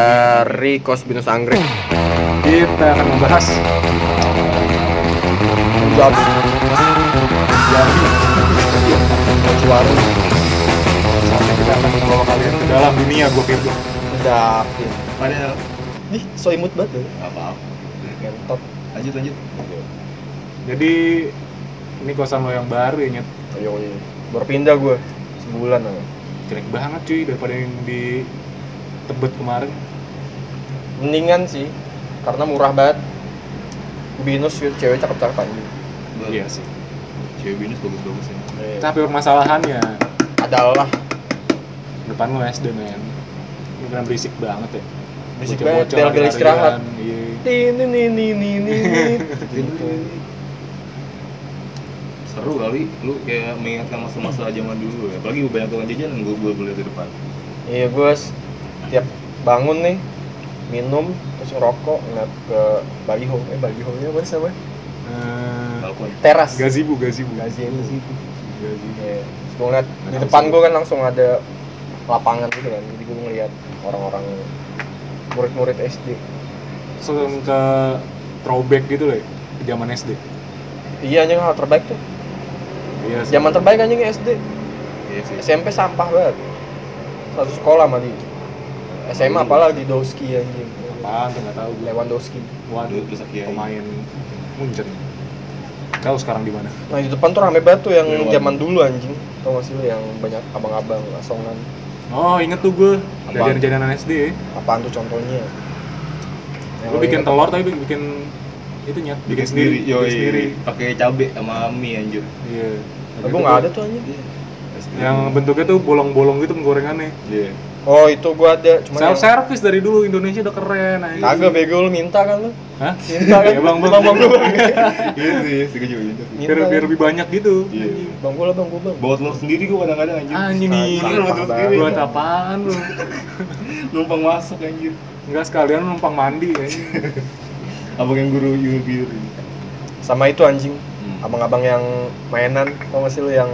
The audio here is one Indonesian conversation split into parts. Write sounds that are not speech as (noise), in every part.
dari Kos Binus Anggrek. Kita akan membahas Jabu. Jambi. Suara. Saatnya kita akan membawa kalian ke dalam dunia gue Firgo. Sedap. Padahal Ih, so imut banget ya. apa-apa. Ngentot. Lanjut lanjut. Jadi ini kosan lo yang baru ya nyet. Ayo, ayo. Baru pindah gue sebulan aja. Jelek banget cuy daripada yang di Tebet kemarin. Mendingan sih, karena murah banget. Binus cewek cakep-cakep aja. Iya sih. Cewek binus bagus-bagus ya. Tapi permasalahannya Adalah depan lo SD men. Ini kan berisik banget ya. Berisik banget, bel-bel istirahat. lari-larian, Iya. ini nih nih nih nih (laughs) gitu. Seru kali lu kayak mengingatkan masa-masa zaman dulu ya. Apalagi banyak tukang jajan gue gue lihat di depan. Iya gue tiap bangun nih minum terus ngerokok ngeliat ke baliho eh baliho nya apa sih namanya Eh, Balkon. teras Gazibu, gazibu. Gazebo. Gazibu. Iya. Terus gue ngeliat di depan gue kan langsung ada lapangan gitu kan jadi gue ngeliat orang-orang murid-murid SD Langsung ke throwback gitu loh ya, ke zaman SD. iya anjing hal terbaik tuh Iya sih. zaman terbaik anjing SD Iya sih. SMP sampah banget satu sekolah mah di SMA apalagi Dowski anjing Apaan tuh nggak tahu. Lewandowski Waduh, pemain Munchen. Kau sekarang di mana? Nah di depan tuh rame banget tuh yang Lewat. zaman dulu anjing Tau gak sih lu yang banyak abang-abang asongan Oh, inget tuh gue. Apaan? Jajanan-jajanan SD. Apaan tuh contohnya? Yang Gue lu bikin inget telur tapi bikin itu nyet, Bikin sendiri, bikin yoi. sendiri. Pakai cabe sama mie anjir. Iya. apa? Gue gak ada tuh anjing Iya. Yang bentuknya tuh bolong-bolong gitu penggorengannya. Iya. Oh itu gue ada, cuma Self service dari dulu Indonesia udah keren aja. Kagak bego lu minta kan lu Hah? Minta kan? (laughs) Ya, bang, bang. bang, bang, gua, bang. (laughs) Iya sih, gue juga gitu. Minta Biar, biar lebih banyak gitu. Iya. Bang gue lah bang gue bang Bawa telur sendiri gue kadang-kadang anjir. Anjing nih, buat apaan lu? (laughs) Numpang masuk anjir. Enggak sekalian numpang mandi anjing. Abang yang guru yur Sama itu anjing Hmm. Abang-abang yang mainan Tau gak sih lu yang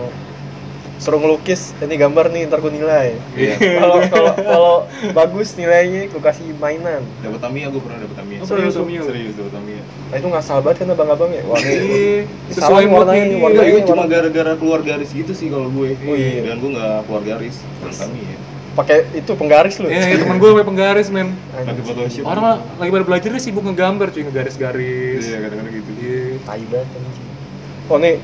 Suruh ngelukis, ini gambar nih ntar gue nilai Iya. Kalau kalau kalau bagus nilainya gue kasih mainan Dapat Tamiya gue pernah dapat Tamiya. Oh, serius, Serius? Serius dapat Tamiya. Nah itu ngasal banget kan abang-abang ya Wah ini Iya, Salah sesuai warnanya, dia. warnanya. Tapi gue warna- cuma gara-gara keluar garis gitu sih kalau gue. Oh, iya. Dan gue nggak keluar garis. Dan Tamiya. pakai itu penggaris lu Iya, ya, temen gue sampai penggaris men. Pakai Anjing. Photoshop. Orang lagi pada belajar dia sibuk ngegambar cuy, ngegaris-garis. Iya kadang-kadang gitu. Iya. Tai banget anjing. Oh nih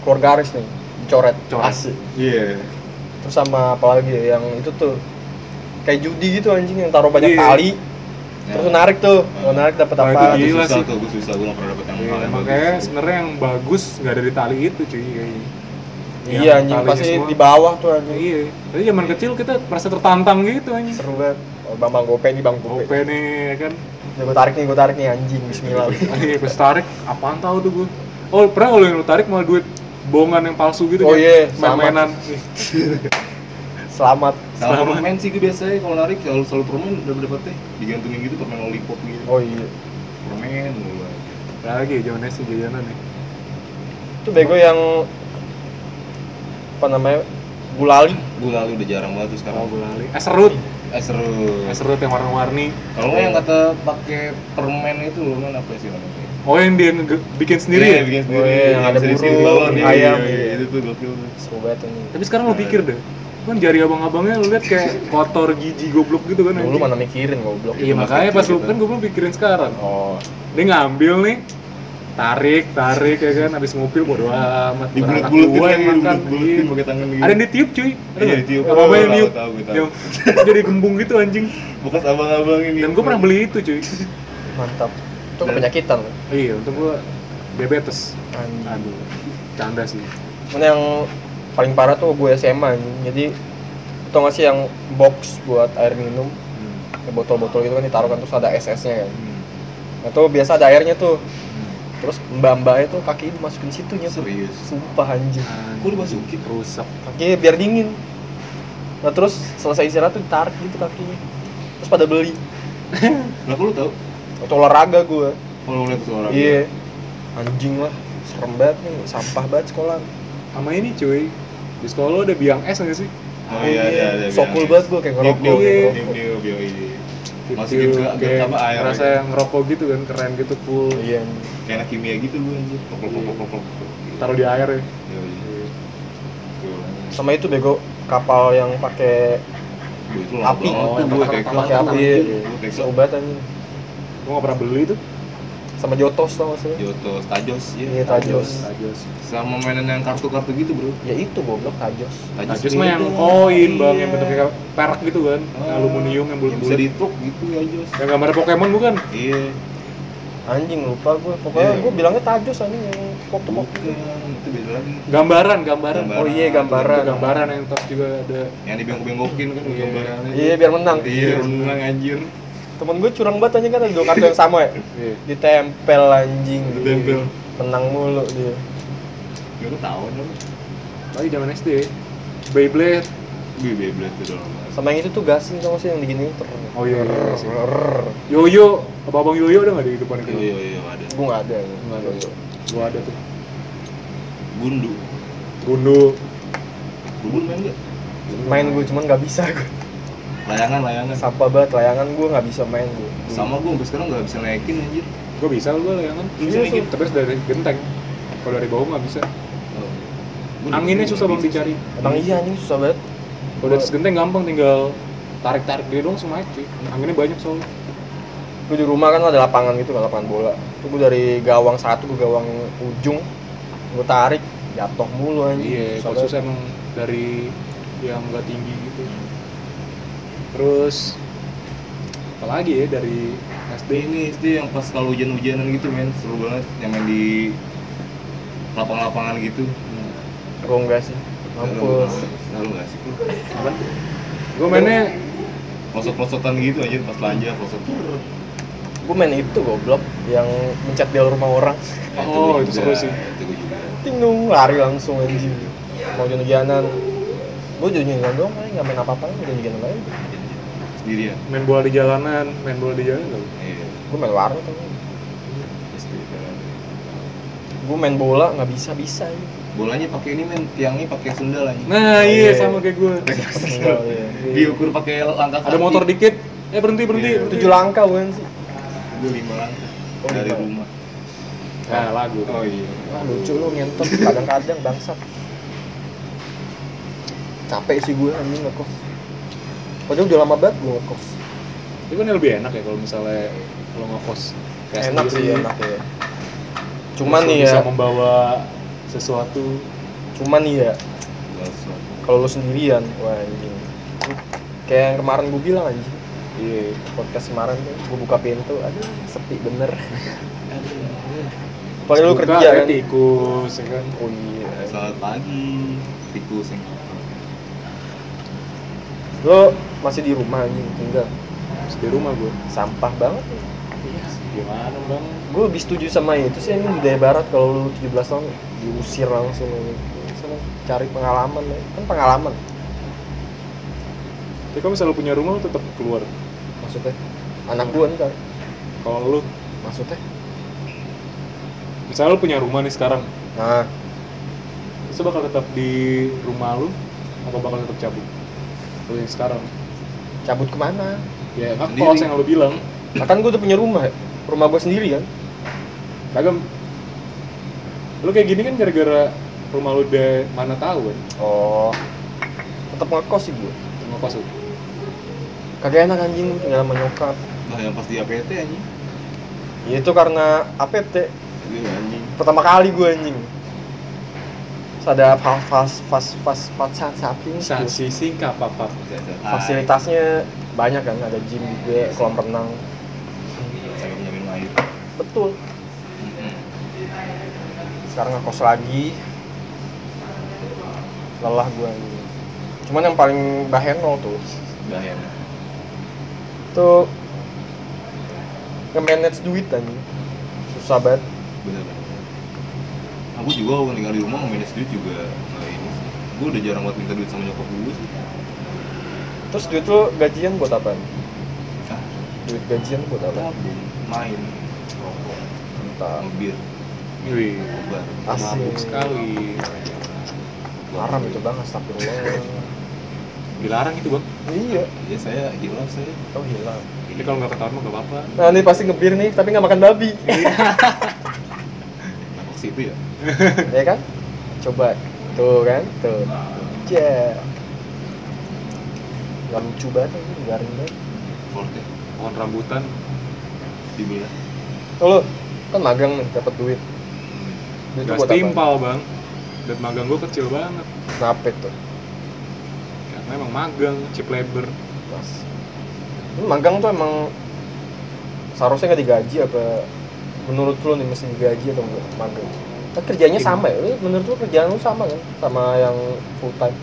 keluar garis nih, coret, Coret. asik. Iya. Terus sama apalagi ya, yang itu tuh kayak judi gitu anjing yang taruh banyak Iya. tali. Terus lu narik tuh, lu narik dapat Wah, apa? itu Gila susah sih. tuh, gue susah, gue gak pernah dapet yang Iya, hal yang makanya bagus. sebenarnya yang bagus nggak ada di tali itu cuy kayaknya. Iya anjing pasti semua. di bawah tuh anjing. Iya. Tapi zaman kecil kita merasa tertantang gitu anjing. Seru banget. Oh, bang bang gope nih bang gope. Gope nih ya kan. Nih gue tarik nih, gue tarik nih anjing. Bismillah. (laughs) Iya, pas tarik apaan tahu tuh gue. Oh, pernah kalau yang lu tarik malah duit bohongan yang palsu gitu Oh kan? iya, main-mainan. (laughs) Selamat. Sama Selamat. permen sih gue biasanya kalau narik selalu selalu permen udah dapetnya digantungin gitu permen lollipop gitu. Oh iya. Permen mulu aja. Lagi zaman SD jajanan nih. Itu bego yang apa namanya? Gulali. Gue lalu udah jarang banget tuh sekarang. Oh, gue lali. Es serut. Eh seru. Es serut yang warna-warni. Kalau yang kata pakai permen itu loh apa sih namanya? Oh, yang dia nge- bikin sendiri Iya, ya? bikin Oh, sendiri. iya, yang ada bisa diisiin burung, balon, iya, ayam, iya, iya. Itu tuh gokil tuh. Seru banget ini. Tapi sekarang lo pikir deh, kan jari abang-abangnya lu lihat kayak kotor, gigi, goblok gitu kan Dulu mana mikirin goblok. Iya Itu makanya pas lu kecil kan gue belum pikirin sekarang. Oh. Dia ngambil nih, tarik, tarik ya kan, habis ngupil bodo amat. Di bulut-bulutin gua lagi, yang makan. dibulut-bulutin Iya. pakai tangan gitu. Ada yang ditiup cuy. Ada Iya, ditiup. Yang apa yang gue tahu. Yang (laughs) jadi gembung gitu anjing. Bekas abang-abang ini. Dan gue pernah beli itu cuy. Mantap. Itu Dan- penyakitan. Iya, untuk gue diabetes. Anjing. Aduh, canda sih. Mana yang paling parah tuh gue SMA. Jadi tau gak sih yang box buat air minum Hmm. botol-botol gitu kan ditaruh kan terus ada SS-nya kan. Hmm. Nah tuh biasa ada airnya tuh. Hmm. Terus mbak-mbaknya tuh kaki masukin situ nya. Serius. Sumpah anjing. Kok dimasukin? Rusak. Kakinya biar dingin. Nah terus selesai istirahat tuh ditarik gitu kakinya. Terus pada beli. (laughs) Kok lu tahu? Waktu olahraga gue. Kalau ngeliat suara. Iya. Anjing lah. Serem banget nih. Sampah banget sekolah. Sama ini cuy. Di sekolah lo ada biang es nggak sih? Oh iya, ada ada. So cool banget gue kayak ngerokok. Iya. kayak Niup ngerokok. niup, yoi. Masukin ke- kayak apa, air rasa gitu. yang ngerokok gitu kan keren gitu full iya kayak anak kimia gitu gue anjir pok pok pok pok pok taruh di air ya Iya, iya. Sama itu bego kapal yang pakai Api. Oh, pakai- Tekla pakai api. obat anjing gua gak pernah beli tuh sama Jotos tau gak sih Jotos, Tajos, ya. Iya, Tajos. Tajos Sama mainan yang kartu-kartu gitu, Bro. ya itu goblok Tajos Tajos mah yang koin bang Iya. yang bentuknya kayak perak gitu kan Oh, aluminium yang Yang bulat-bulat bisa ditruk gitu ya, Jos. yang gambar Pokemon bukan Iya. anjing lupa gue pokoknya Iya. gue bilangnya Tajos anjing yang Bukan, itu beda lagi. gambaran gambaran Gambaran. oh iya gambaran Itu gambaran yang tas juga ada Yang dibengkok-bengkokin kan Iya. gambarannya. Iya, biar menang. Iya, biar menang anjir. Temen gue curang banget anjing kan ada dua kartu yang sama ya Iya. ditempel anjing Ditempel. menang mulu dia Gak lu tahu dong. lagi zaman SD Beyblade Gue Beyblade itu dong. sama yang itu tuh gasing tau gak sih yang digini ter Oh iya, iya, iya. Yoyo apa abang Yoyo ada nggak di depan itu iya, ada. gue nggak ada Nggak ada. gua ada tuh Gundu. Gundu Bubun main gak? main gue cuman nggak bisa gue Layangan, layangan. sampah banget layangan gue nggak bisa main gue Sama gue sampai sekarang gak bisa naikin anjir. gua bisa gua layangan. Bisa naikin? tapi dari genteng. Kalau dari bawah nggak bisa. Oh. Gua anginnya nggak susah bang bisa. dicari. Emang iya anjing susah banget. Kalau dari genteng gampang tinggal tarik tarik dia dong semua cuy. Anginnya banyak soalnya gue di rumah kan ada lapangan gitu kan lapangan bola. Tuh gue dari gawang satu ke gawang ujung gue tarik jatuh mulu anjing. Iya kalau Soalnya- susah emang dari yang nggak tinggi gitu terus apalagi ya dari SD Ini? SD yang pas kalau hujan-hujanan gitu men, seru banget. Yang main di lapang-lapangan gitu. gue enggak sih? Mampus. Lalu gak sih? apa gue mainnya Pelosok-pelosokan gitu aja pas lanja pelosok. gue main itu goblok yang mencet bel rumah orang. Oh, itu seru sih. Itu gue juga. tingung lari langsung anjing. Mau hujan-hujanan. Gue hujan-hujanan doang paling nggak main apa-apa hujan-hujanan aja Sendirian. main bola di jalanan main bola di jalanan nggak? Iya. gue main warnet tuh SD kan. gue main bola nggak bisa bisa ya. Bolanya pakai ini men, tiangnya pakai sendal aja. nah iya. iya sama kayak gue iya. Diukur pakai langkah ada motor dikit eh berhenti berhenti Iya. tujuh langkah bukan sih Gue lima langkah Oh, dari rumah. nah lagu Oh iya. Wah lucu lu ngentot kadang-kadang bangsat capek sih gue anjing ngekos padahal udah lama banget gue ngekos. Itu kan lebih enak ya kalau misalnya kalau ngekos. Kayak enak sih sendiri. enak ya. Cuman nih lu bisa ya. membawa sesuatu. Cuman nih ya. Kalau lu sendirian wah anjing kayak yang kemarin gue bilang anjing. Iya podcast kemarin tuh gue buka pintu aduh sepi bener. (laughs) Padahal lu kerja ya, kan? tikus ya kan? Oh iya. Selamat pagi. Tikus yang lo masih di rumah anjing. Tinggal. Terus di rumah gue sampah banget. Ya. iya gimana bang? Gue lebih setuju sama itu sih ini budaya barat kalau lu 17 tahun diusir langsung ini cari pengalaman ya. kan pengalaman. Tapi kalau misalnya lu punya rumah lu tetap keluar. Maksudnya? Anak gua ntar. Kalau lu? Maksudnya? Misalnya lu punya rumah nih sekarang. Nah. Itu bakal tetap di rumah lu apa bakal tetap cabut lu yang sekarang. Cabut ke mana? Ya kan Sendiri. kos yang lu bilang. Nah, kan gua udah punya rumah ya. rumah gua sendiri kan? Kagak lu kayak gini kan gara-gara rumah lu udah mana tahu kan? Oh tetap ngekos sih gua. Rumah kos lu kagak enak anjing tinggal sama nyokap. Nah yang pas di APT anjing. ya itu karena APT Iya anjing. pertama kali gua anjing ada fas fas fas fas fas fas samping sasi singkap apa fasilitasnya banyak kan ada gym juga kolam renang. Betul. Sekarang ngekos lagi. Lelah gue anjing cuman yang paling bahenol tuh. Udah ya. tuh nge-manage duit anjing. Susah banget. Bener bener. Aku juga kalau tinggal di rumah nge-manage duit juga nggak ini sih. Gue udah jarang buat minta duit sama nyokap gue sih. terus duit lu gajian buat apa? Duit gajian buat apa? Tabung, main, rokok, entah ngebir, wih. asik. Sekali. Haram itu bang astagfirullah. Dilarang itu bang? Iya. Ya saya hilaf saya. oh hilang Ini kalau nggak ketahuan mah nggak apa-apa. Nah, ini pasti ngebir nih, tapi nggak makan babi. Nah, ke situ ya (laughs) ya kan? Coba. Tuh kan? Tuh. Ja. Gak lucu banget, ini, garing banget. Forte Pohon rambutan. dibelah Oh, lu kan magang nih, dapat duit. Duit itu Gak setimpal bang. Dan magang gue kecil banget. Kenapa tuh? Karena emang magang, chip labor. Mas. Ini magang tuh emang seharusnya nggak digaji apa menurut lu nih mesti digaji atau enggak magang? Kan kerjanya sama ya, lu menurut lu kerjaan lu sama kan? Sama yang full time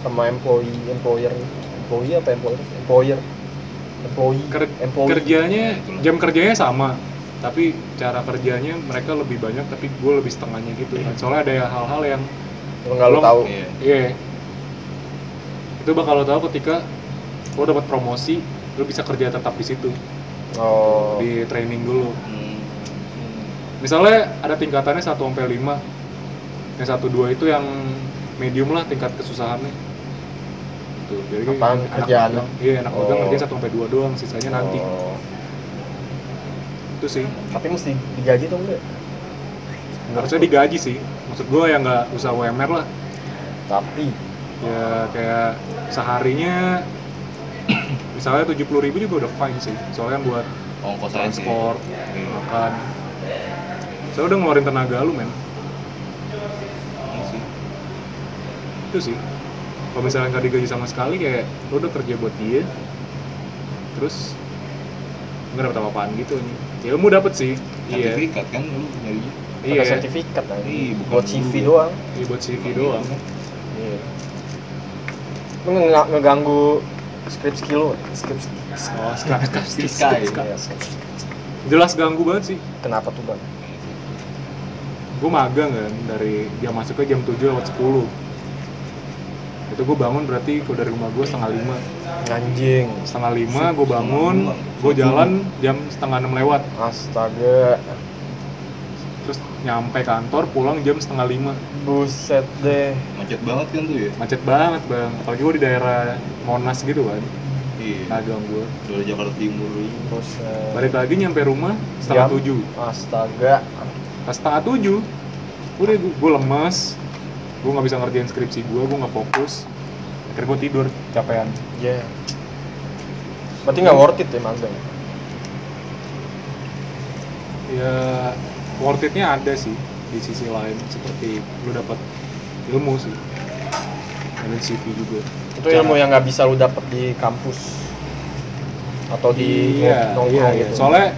sama employee, employer, employee apa employer? Employer, employee, Ker- employee. kerjanya, jam kerjanya sama. Tapi cara kerjanya mereka lebih banyak, tapi gue lebih setengahnya gitu. kan. Soalnya ada hal-hal yang nggak lu Belum- tahu. iya Iya. Itu bakal lo tahu ketika lo dapat promosi, lo bisa kerja tetap di situ, Oh. di training dulu. Hmm. Misalnya ada tingkatannya 1 sampai 5. Yang 1 2 itu yang medium lah tingkat kesusahannya. Tuh, jadi Apaan anak kerjaannya? magang- Iya, anak magang Oh. kerja 1 sampai 2 doang, sisanya nanti. Oh. Itu sih. Tapi mesti digaji tuh enggak? Harusnya digaji sih. Maksud gue ya nggak usah UMR lah. Tapi Ya kayak seharinya misalnya 70.000 ribu juga udah fine sih. Soalnya kan buat ongkos transport, Iya. makan. Saya udah ngeluarin tenaga lu men. Iya sih. Itu sih. Kalau misalnya nggak digaji sama sekali kayak lu udah kerja buat dia, terus nggak dapet apa-apaan gitu nih. Ilmu dapet sih. Iya. sertifikat kan lu nyarinya Iya. sertifikat kan. Iya, bukan buat CV doang. Iya buat CV doang. Iya. Lu nge- ngeganggu script skill lu, script skill. Oh. Iya, script skill. jelas ganggu banget sih. Kenapa tuh bang? Gue magang kan dari dia masuknya jam 7 lewat 10 itu gue bangun berarti kalau dari rumah gue setengah lima Anjing. setengah lima gue bangun gue jalan jam setengah enam lewat Astaga. terus nyampe kantor pulang jam setengah lima Buset deh. macet banget kan tuh ya macet banget bang apalagi gue di daerah Monas gitu kan iya magang gue dari Jakarta Timur ini Buset. balik lagi nyampe rumah setengah Jam? tujuh Astaga. Pas setengah tujuh udah gue lemas gue nggak bisa ngerjain skripsi gue gue nggak fokus akhirnya gue tidur capean Ya. Berarti nggak worth it ya magang. ya worth it-nya ada sih di sisi lain seperti lu dapat ilmu sih dan CV juga Itu ilmu yang nggak bisa lu dapet di kampus atau di iya nongkrong iya, iya. gitu. soalnya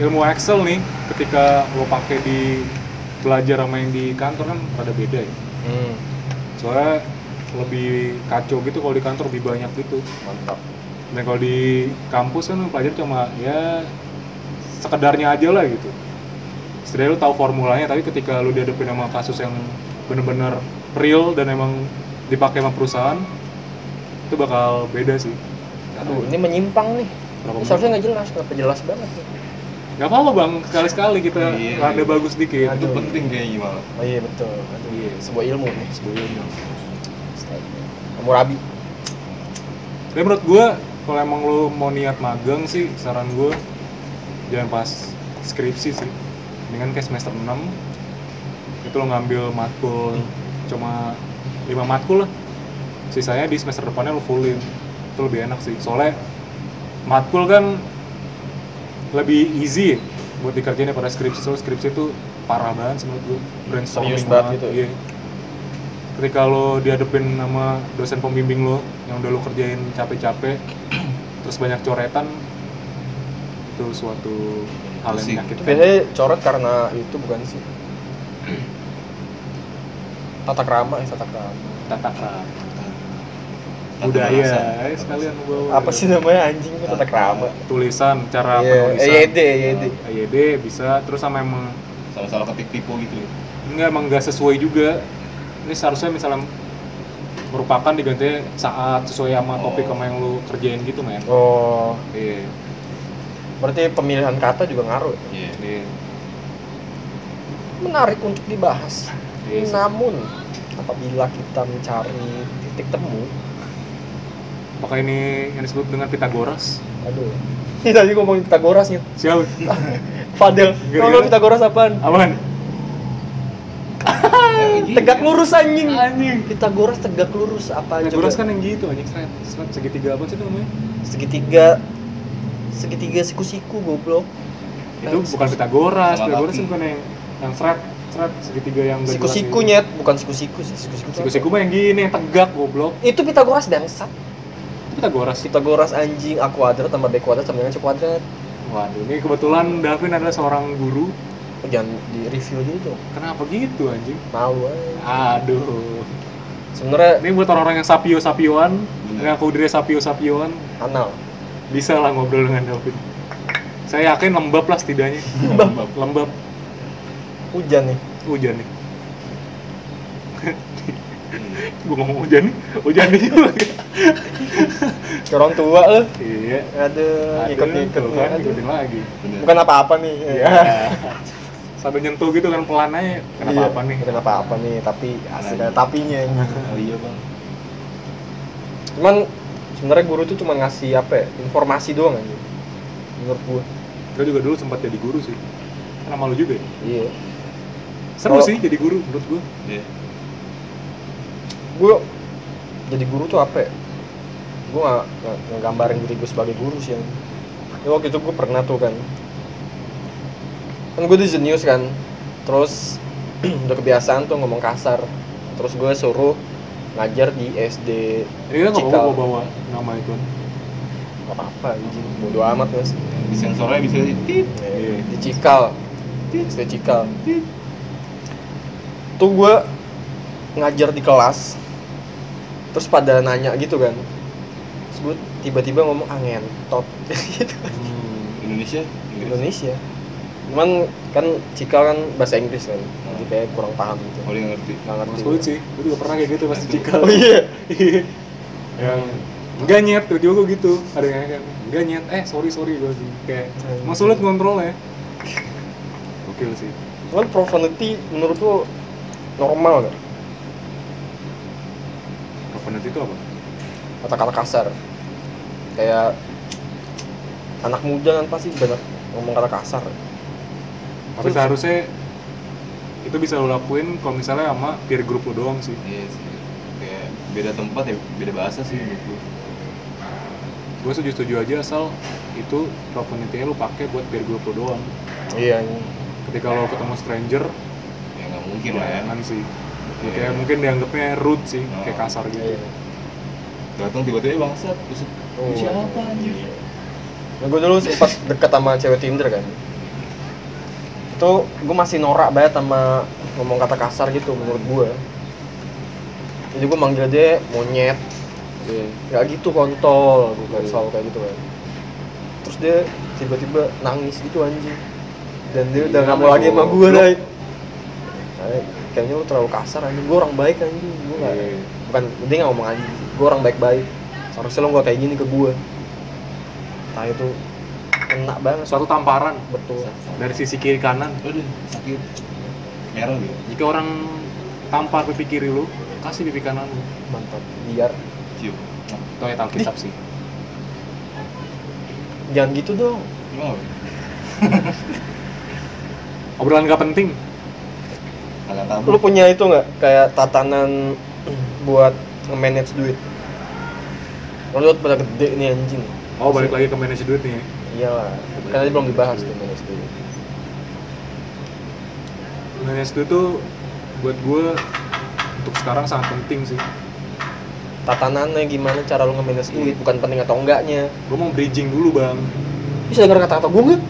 ilmu Excel nih ketika lo pakai di belajar sama yang di kantor kan pada beda ya Hmm, soalnya lebih kacau gitu kalau di kantor lebih banyak gitu mantap. dan kalau di kampus kan pelajar cuma ya sekedarnya aja lah gitu setidaknya lu tahu formulanya tapi ketika lu dihadapin sama kasus yang bener-bener real dan emang dipakai sama perusahaan itu bakal beda sih Aduh, ini menyimpang nih. Berapa seharusnya nggak jelas, kenapa jelas banget nih? Nggak apa-apa bang, sekali-sekali kita Iya, rada iya. bagus dikit itu penting kayaknya malah Oh iya betul. Aduh, Iya. sebuah ilmu nih. sebelumnya Kamu rabi. Tapi menurut gue, kalau emang lu mau niat magang sih, saran gue jangan pas skripsi sih. Dengan kayak semester 6 itu lo ngambil matkul cuma 5 matkul lah. Sisanya di semester depannya lo fullin. Itu lebih enak sih. Soalnya matkul kan lebih easy buat dikerjain daripada skripsi. Soalnya skripsi itu parah banget menurut gue. Brainstorming Serius banget gitu ya? Iya ketika lo dihadapin sama dosen pembimbing lo yang udah lo kerjain capek-capek (clears throat) terus banyak coretan itu suatu hal yang menyakitkan Biasanya coret karena itu bukan sih. (clears throat) Tata krama ya, tata krama. tata krama Tata budaya bahasa. eh, sekalian lo bawa Apa sih namanya anjing itu tata krama? tulisan cara Iya, penulisan EYD, EYD. EYD bisa terus sama emang salah-salah ketik tipu gitu ya enggak emang nggak sesuai juga ini seharusnya misalnya merupakan diganti saat sesuai sama topik Oh. sama yang lu kerjain gitu men Oh, iya berarti pemilihan kata juga ngaruh. ya? iya iya Menarik untuk dibahas. Iya sih. Namun apabila kita mencari titik temu, Apakah ini yang disebut dengan Pitagoras? aduh. (laughs) Ini tadi ngomongin Pitagoras nih. Siapa? (laughs) Fadel kalau Pitagoras apaan? Apaan? (laughs) tegak lurus anjing. Anjing. Pitagoras tegak lurus. Apa Pitagoras kan yang gitu anjing. Seret, seret. Segitiga apa sih itu namanya? segitiga. Segitiga siku-siku goblok. Itu bukan Pitagoras, Pitagoras bukan yang yang seret, seret segitiga yang siku-siku gitu. nyet. Bukan siku-siku sih siku-siku mah yang gini, yang tegak goblok. itu Pitagoras bangsat. Itu Pitagoras. Pitagoras anjing A kuadrat tambah B kuadrat sama dengan C kuadrat Waduh, ini kebetulan Davin adalah seorang guru. Oh, jangan di review gitu Kenapa gitu anjing? malu aja Aduh. sebenarnya Ini buat orang-orang yang sapio-sapioan, Bener. ngaku diri sapio-sapioan, anal bisa lah ngobrol dengan Davin. Saya yakin lembab lah setidaknya. (laughs) Lembab. lembab. hujan nih Hujan nih. (laughs) Gue ngomong hujan nih, hujan nih juga. Orang tua eh iya. aduh Ada, ikut-ikut kan, ikutin lagi. Bener. bukan apa-apa nih Iya. Sambil nyentuh gitu kan pelan aja. Kenapa apa nih? bukan apa-apa nih tapi ada tapinya. Oh iya bang. cuman sebenarnya guru tuh cuma ngasih apa ya informasi doang aja menurut gua Gue juga dulu sempat jadi guru sih. Karena malu juga ya. iya Seru Kalau- sih jadi guru menurut gue. Iya. Gua jadi guru tuh apa ya? Gua nggak nggak- ngegambarin diri gue sebagai guru sih yang ya, waktu itu gue pernah tuh kan. Kan gue di jenius kan terus (clears throat) udah kebiasaan tuh ngomong kasar. Terus gue suruh ngajar di SD kan nggak Cikal. bawa nama itu. nggak apa-apa anjing. Bodo amat mas. Di sensornya bisa tit. Eh, di Cikal. SD Cikal. Tuh gue ngajar di kelas terus pada nanya gitu kan gue tiba-tiba ngomong angin top (laughs) gitu Hmm. Indonesia. Indonesia cuman kan Cikal kan bahasa Inggris kan jadi kayak kurang paham gitu Oh dia nggak ngerti. nggak ngerti Mas sih, gue juga pernah kayak gitu pas di Cikal. oh iya Iya. (laughs) yang enggak nyet tiba-tiba gue gitu ada yang kayak enggak nyet eh sorry sorry gue sih kayak Hmm. emang sulit ngontrolnya gokil sih cuman profanity menurut lo normal gak? Itu apa? Kata-kata kasar. Kayak anak muda kan pasti banyak ngomong kata kasar. Tapi Terus- seharusnya itu bisa lo lakuin kalau misalnya sama peer group lo doang sih. Iya sih. Kayak beda tempat ya beda bahasa sih menurut gue. gue setuju setuju aja asal itu profanity lo pakai buat peer group lo doang. Iya. Ketika lo ketemu stranger Ya nggak mungkin lah ya. jangan sih Ya, Iya. kayak mungkin dianggapnya rude sih Oh. kayak kasar gitu iya Datang tiba-tiba bangsat. Terus Oh. siapa anjir? Nah, gue dulu sempat deket sama cewek Tinder kan itu gue masih norak banget sama ngomong kata kasar gitu menurut gue jadi gue manggil dia monyet ya gitu kontol gue kan selalu kayak gitu kan terus dia tiba-tiba nangis gitu anjing dan dia udah Iya, nggak mau lagi sama gue goblok. Nah, kayaknya lu terlalu kasar anjing. Gue orang baik anjing. Gue nggak Iya. bukan dia nggak ngomong anjing. Gue orang baik-baik. Seharusnya lo nggak kayak gini ke gue nah itu kena banget. Suatu tamparan. Betul. Dari sisi kiri kanan. Aduh sakit. Merah gitu. jika orang tampar pipi kiri lu kasih pipi kanan lu. Mantap. Biar. Cium. Itu ayat alkitab sih. Jangan gitu dong? Bang? obrolan gak penting Lu punya itu nggak? Kayak tatanan buat nge-manage duit. Lu pada gede nih anjing. Oh balik lagi ke manage duit nih. Ya. iyalah. Kan tadi belum dibahas tuh manage duit. Manage duit tuh buat gue untuk sekarang sangat penting sih. Tatanannya gimana cara lu nge-manage duit? Bukan penting atau enggaknya. Gue mau bridging dulu bang. Bisa denger kata-kata gue nggak?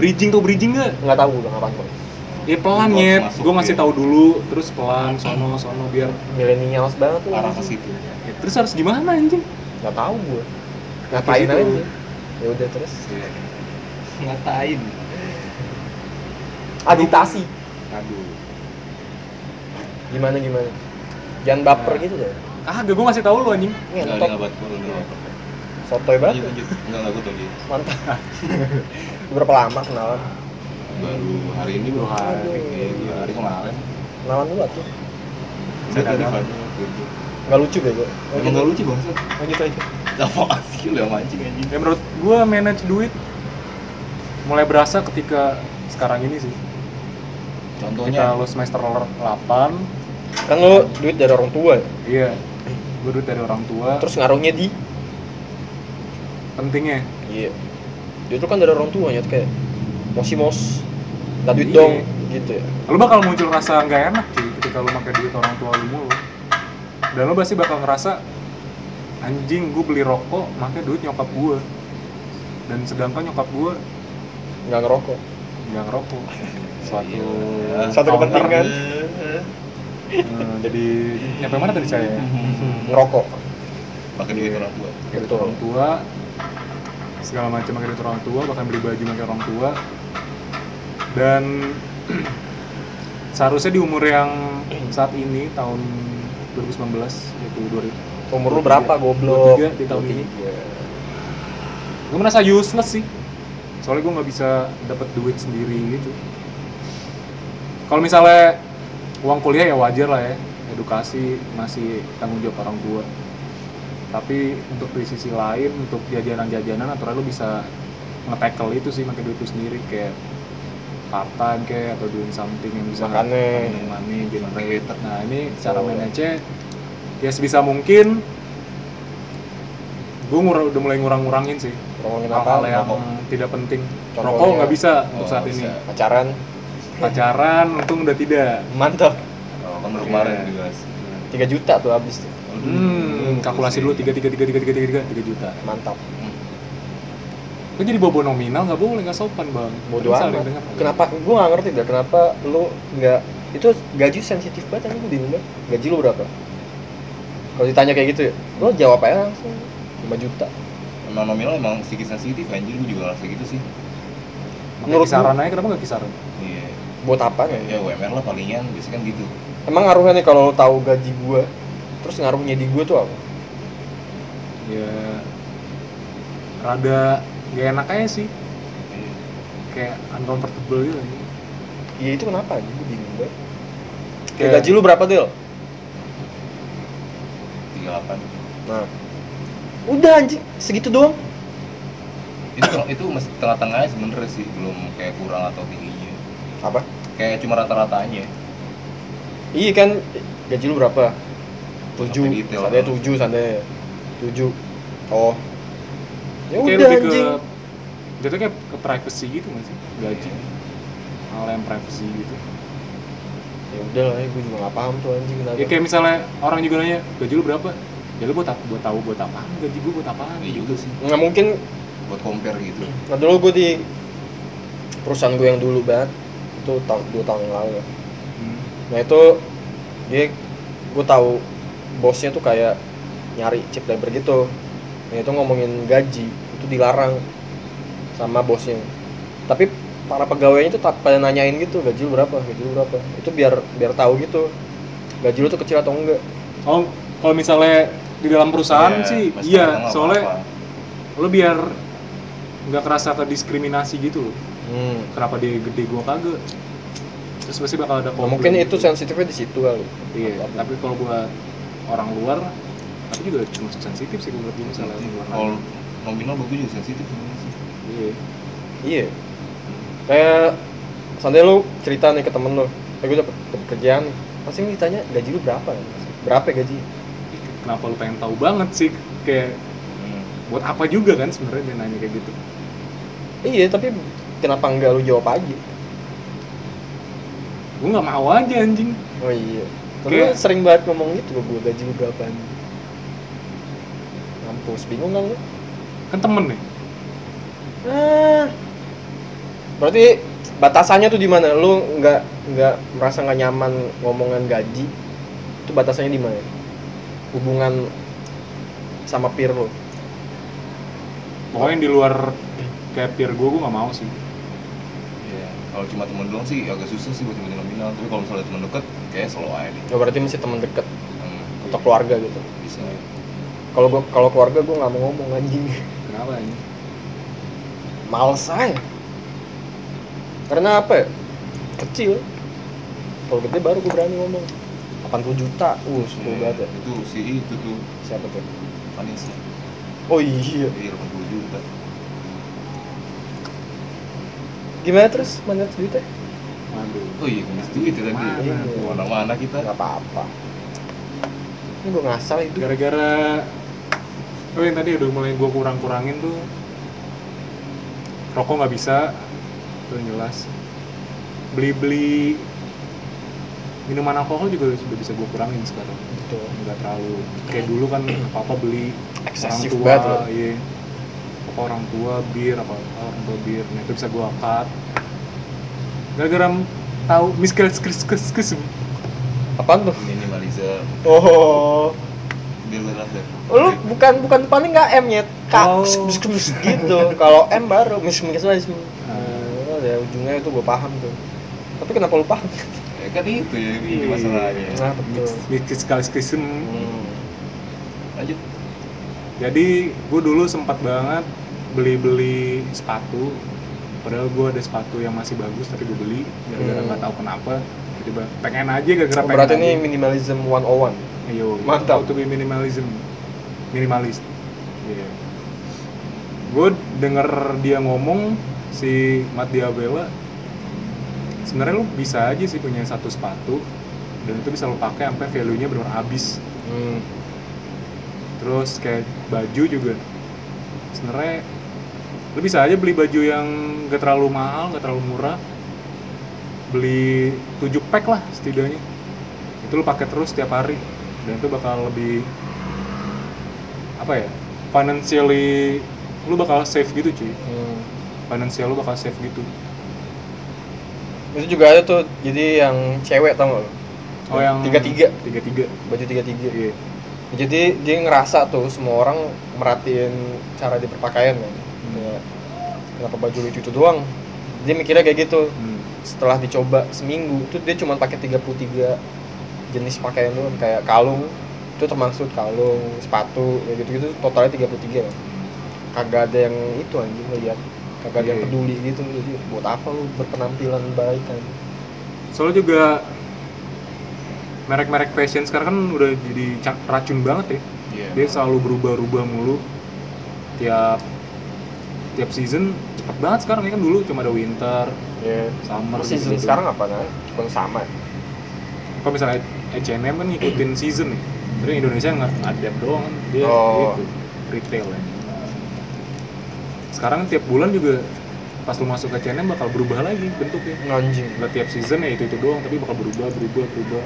Bridging tuh bridging gak? nggak tahu udah ngapain gue ya pelan masuk, gue ngasih ya. tahu dulu terus pelan sono sono biar millennials banget tuh Arah ke situ. ya, terus harus gimana anjing nggak tahu gue ngapain situ. aja ya udah terus Iya. Ngatain. agitasi aduh gimana gimana jangan baper gitu deh kagak gue ngasih tahu lu anjing Enggak ngabat lu enggak. sotoy Lanjut banget lanjut. Enggak enggak gue tadi. mantap (laughs) berapa lama kenalan Baru hari ini bro. hari. Iya, dua hari kemarin. kenalan dulu tuh Saya tadi. Gitu. nggak lucu bego Emang nggak lucu bangsat. lanjut aja Apa sih lu yang mancing anjing? ya menurut gue manage duit mulai berasa ketika sekarang ini sih ketika Contohnya lo semester 8 kan lo duit dari orang tua ya? iya gue duit dari orang tua terus ngaruhnya di pentingnya iya duit itu kan dari orang tua ya kayak mosi mos nggak duit Iya. dong gitu ya lo bakal muncul rasa nggak enak cuy ketika lo pakai duit orang tua lo mulu dan lo pasti bakal ngerasa anjing gue beli rokok pakai duit nyokap gue dan sedangkan nyokap gue nggak ngerokok nggak ngerokok (laughs) suatu Iya. Satu counter. kepentingan. Hmm, jadi nyampe mana tadi saya (laughs) ngerokok Pakai duit orang tua. Pakai duit orang tua segala macam pakai duit orang tua bahkan beli baju pakai orang tua dan seharusnya di umur yang saat ini tahun 2019 yaitu 2000 umur lu berapa goblok? 23 di tahun ini. gue merasa useless sih. Soalnya gue nggak bisa dapat duit sendiri gitu. Kalau misalnya uang kuliah ya wajar lah ya. Edukasi masih tanggung jawab orang tua. Tapi untuk di sisi lain untuk jajanan-jajanan aturan lu bisa nge-tackle itu sih pakai duit itu sendiri kayak part time kayak atau doing something yang bisa Makanya. money generate nah ini cara Oh. manage ya sebisa mungkin gue udah mulai ngurang-ngurangin sih ngomongin apa hal-hal yang Rokok. tidak penting Contohnya? rokok nggak bisa untuk Oh, saat nggak ini bisa. pacaran pacaran untung udah tidak mantap Oh, kan baru Iya. kemarin dibahas. 3 juta tuh habis tuh hmm kalkulasi dulu tiga tiga tiga tiga tiga tiga tiga juta mantap kan jadi bobo nominal nggak boleh nggak sopan bang. Kan saling amat. denger. kenapa? Gua nggak ngerti dah kenapa lu nggak itu gaji sensitif banget anjing gua bingung banget gaji lu berapa? Kalau ditanya kayak gitu ya lu jawab aja langsung. 5 juta. Emang nominal emang sedikit sensitif anjir gue juga ngerasa gitu sih. Menurut kisaran aja kenapa nggak kisaran? Iya. buat apa? Ya, ya ya UMR lah palingan biasanya kan gitu. emang ngaruhnya nih kalau lu tahu gaji gua? Terus ngaruhnya di gua tuh apa? Ya rada gak enak aja sih. Kayak uncomfortable gitu. Iya itu kenapa anjing? Gua bingung banget kayak gaji lu berapa Del? 38. nah. Udah anjing. Segitu doang. Itu itu masih tengah-tengahnya sebenarnya sih, belum kayak kurang atau tingginya. apa? Kayak cuma rata-ratanya. iya kan. Gaji lu berapa? Tujuh. Sampai detail. santai tujuh santai tujuh. Oh ya kayak udah lebih ke anjing. jatuhnya kayak ke privacy gitu nggak sih? Gaji. Hal yang privacy gitu. Ya udah lah ya gue juga gak paham tuh anjing kenapa. Ya kayak misalnya orang juga nanya gaji lu berapa? Ya lu buat apa buat tahu buat apaan gaji gue buat apaan? Iya juga sih, nggak mungkin buat compare gitu. nah dulu gue di perusahaan gue yang dulu banget itu tahun dua tahun yang lalu. Ya Hmm. nah itu dia gue tahu bosnya tuh kayak nyari chip labor gitu. Nah itu ngomongin gaji itu dilarang sama bosnya tapi para pegawainya tak pada nanyain gitu gaji lu berapa gaji lu berapa itu biar biar tahu gitu gaji lu tuh kecil atau enggak oh kalau misalnya di dalam perusahaan Iya, sih iya soalnya apa-apa. lo biar nggak kerasa terdiskriminasi gitu loh hmm. kenapa dia gede gua kagak terus pasti bakal ada Nah, komplain mungkin itu gitu. sensitifnya di situ kali iya tapi kalau buat orang luar tapi juga termasuk sensitif sih menurut gue misalnya Sensitif. luar Kalau nominal buat gue juga sensitif sih. iya. Iya. Kayak seandainya lu cerita nih ke temen lu eh gue dapet, dapet kerjaan nih. Pasti ditanya gaji lu berapa ya? berapa ya gaji kenapa lu pengen tahu banget sih? Kayak Hmm. buat apa juga kan sebenarnya dia nanya kayak gitu? Iya tapi kenapa enggak lu jawab aja? Gue nggak mau aja anjing. Oh iya. Tapi Kayak- lu sering banget ngomong gitu gue gaji lu berapa nih? Mampus bingung kan lu kan temen nih. Ah berarti batasannya tuh di mana? Lu nggak nggak merasa nggak nyaman ngomongan gaji? Itu batasannya di mana? Hubungan sama peer lu? Pokoknya di luar kayak peer gue gue nggak mau sih. Iya. Kalau cuma temen doang sih agak susah sih buat nyebutin nominal. Tapi kalau misalnya temen deket, kayak slow aja deh. ya berarti masih teman deket? Hmm, atau keluarga gitu? Bisa. kalau gua kalau keluarga gue nggak mau ngomong anjing kenapa ini? Males aja. Karena apa ya? Kecil. Kalau gede baru gue berani ngomong. 80 juta. Uh sepuluh banget ya. Itu si itu tuh. Siapa tuh? Vanessa. oh iya. Iya 80 juta. Gimana terus? Manage duitnya? Waduh. oh iya minus duit ya tadi. Mana? Tuh? mana mana kita. Nggak apa-apa. Ini gue ngasal itu. Gara-gara oh yang tadi udah mulai gue kurang-kurangin tuh rokok nggak bisa itu yang jelas. Beli-beli minuman alkohol juga sudah bisa gue kurangin sekarang. Gitu nggak terlalu. Kayak dulu kan apa beli Eksesif orang tua iya. Apa orang tua bir apa orang tua bir. Nah itu bisa gue cut gara-gara tahu miskels kris kris kris apaan tuh? Minimalism. Oh lu bukan bukan depannya nggak M ya kak Oh. gitu kalau M baru mis mis mis Ah. oh, ya ujungnya itu gue paham tuh tapi kenapa lu paham ya kan itu ya ini Iya. masalahnya nah betul kris hmm. lanjut Jadi gue dulu sempat banget beli-beli sepatu. Padahal gue ada sepatu yang masih bagus tapi gue beli gara-gara Hmm. nggak tahu kenapa. Tiba pengen aja gara-gara Oh, pengen berarti aja. ini minimalism 101 Ayo, Mantap. How to be minimalism. Minimalis. Iya. Gue denger dia ngomong si Mat Diabela sebenarnya lu bisa aja sih punya satu sepatu dan itu bisa lu pakai sampai value-nya benar habis. hmm. terus kayak baju juga sebenarnya lu bisa aja beli baju yang gak terlalu mahal gak terlalu murah beli 7 pack lah setidaknya itu lu pakai terus setiap hari dan itu bakal lebih apa ya financially lu bakal save gitu cuy. Hmm. financial lu bakal save gitu. Itu juga ada tuh jadi yang cewek tau gak lu? Oh yang tiga tiga tiga tiga baju tiga tiga iya. Jadi dia ngerasa tuh semua orang merhatiin cara dia berpakaian kan. Kayak, kenapa baju lucu itu doang? Dia mikirnya kayak gitu. Hmm. setelah dicoba seminggu itu dia cuma pakai 33 jenis pakaian doang kayak kalung. Itu termasuk kalung sepatu kayak gitu gitu totalnya 33 kan kagak ada yang itu anjing lihat kagak ada yang Iya. peduli gitu jadi buat apa lu berpenampilan baik kan soalnya juga merek-merek fashion sekarang kan udah jadi racun banget ya. Iya. Dia selalu berubah-ubah mulu. Tiap tiap season cepet banget sekarang ya kan? Dulu cuma ada winter ya summer season gitu. sekarang apa nah cuma sama kalau misalnya H&M kan ngikutin season nih tapi Indonesia nggak adapt doang kan dia Oh. gitu retail ya. Sekarang tiap bulan juga pas lu masuk ke H&M bakal berubah lagi bentuknya. Anjing. Nggak tiap season ya itu itu doang tapi bakal berubah berubah berubah.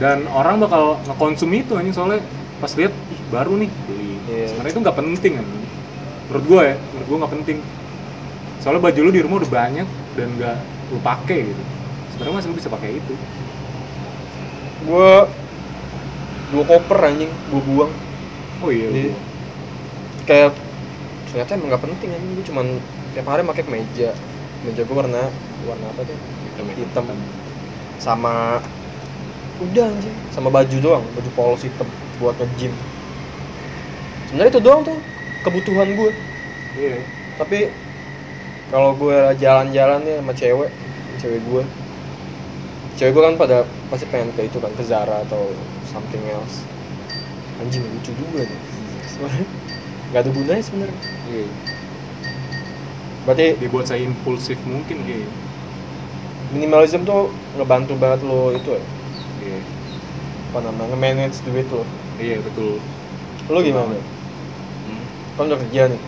Dan orang bakal ngekonsum itu anjing soalnya pas lihat ih baru nih beli. Iya. sebenarnya itu nggak penting kan menurut gue ya menurut gue nggak penting. Soalnya baju lu di rumah udah banyak dan nggak lu pakai gitu. Sebenarnya masih lu bisa pakai itu gua dua koper anjing. Gua buang. Oh iya Di- gua- kayak ternyata emang nggak penting anjing. Gua cuman tiap hari pakai kemeja kemeja gua warna warna apa tuh? Hitam itu hitam. Sama udah anjing. Sama baju doang baju polos hitam buat nge-gym. Sebenarnya itu doang tuh kebutuhan gue iya. Tapi kalau gue jalan-jalan nih sama cewek cewek gue cewek gue kan pada pasti pengen ke itu kan ke Zara atau something else. Anjing lucu juga nih. Sebenarnya nggak ada gunanya sebenarnya. Iya. Berarti dibuat saya impulsif mungkin kayak minimalism tuh ngebantu banget lo itu ya? Iya. Apa namanya? Nge-manage duit lo? Iya betul. Lo gimana? Hmm. kan udah kerja nih?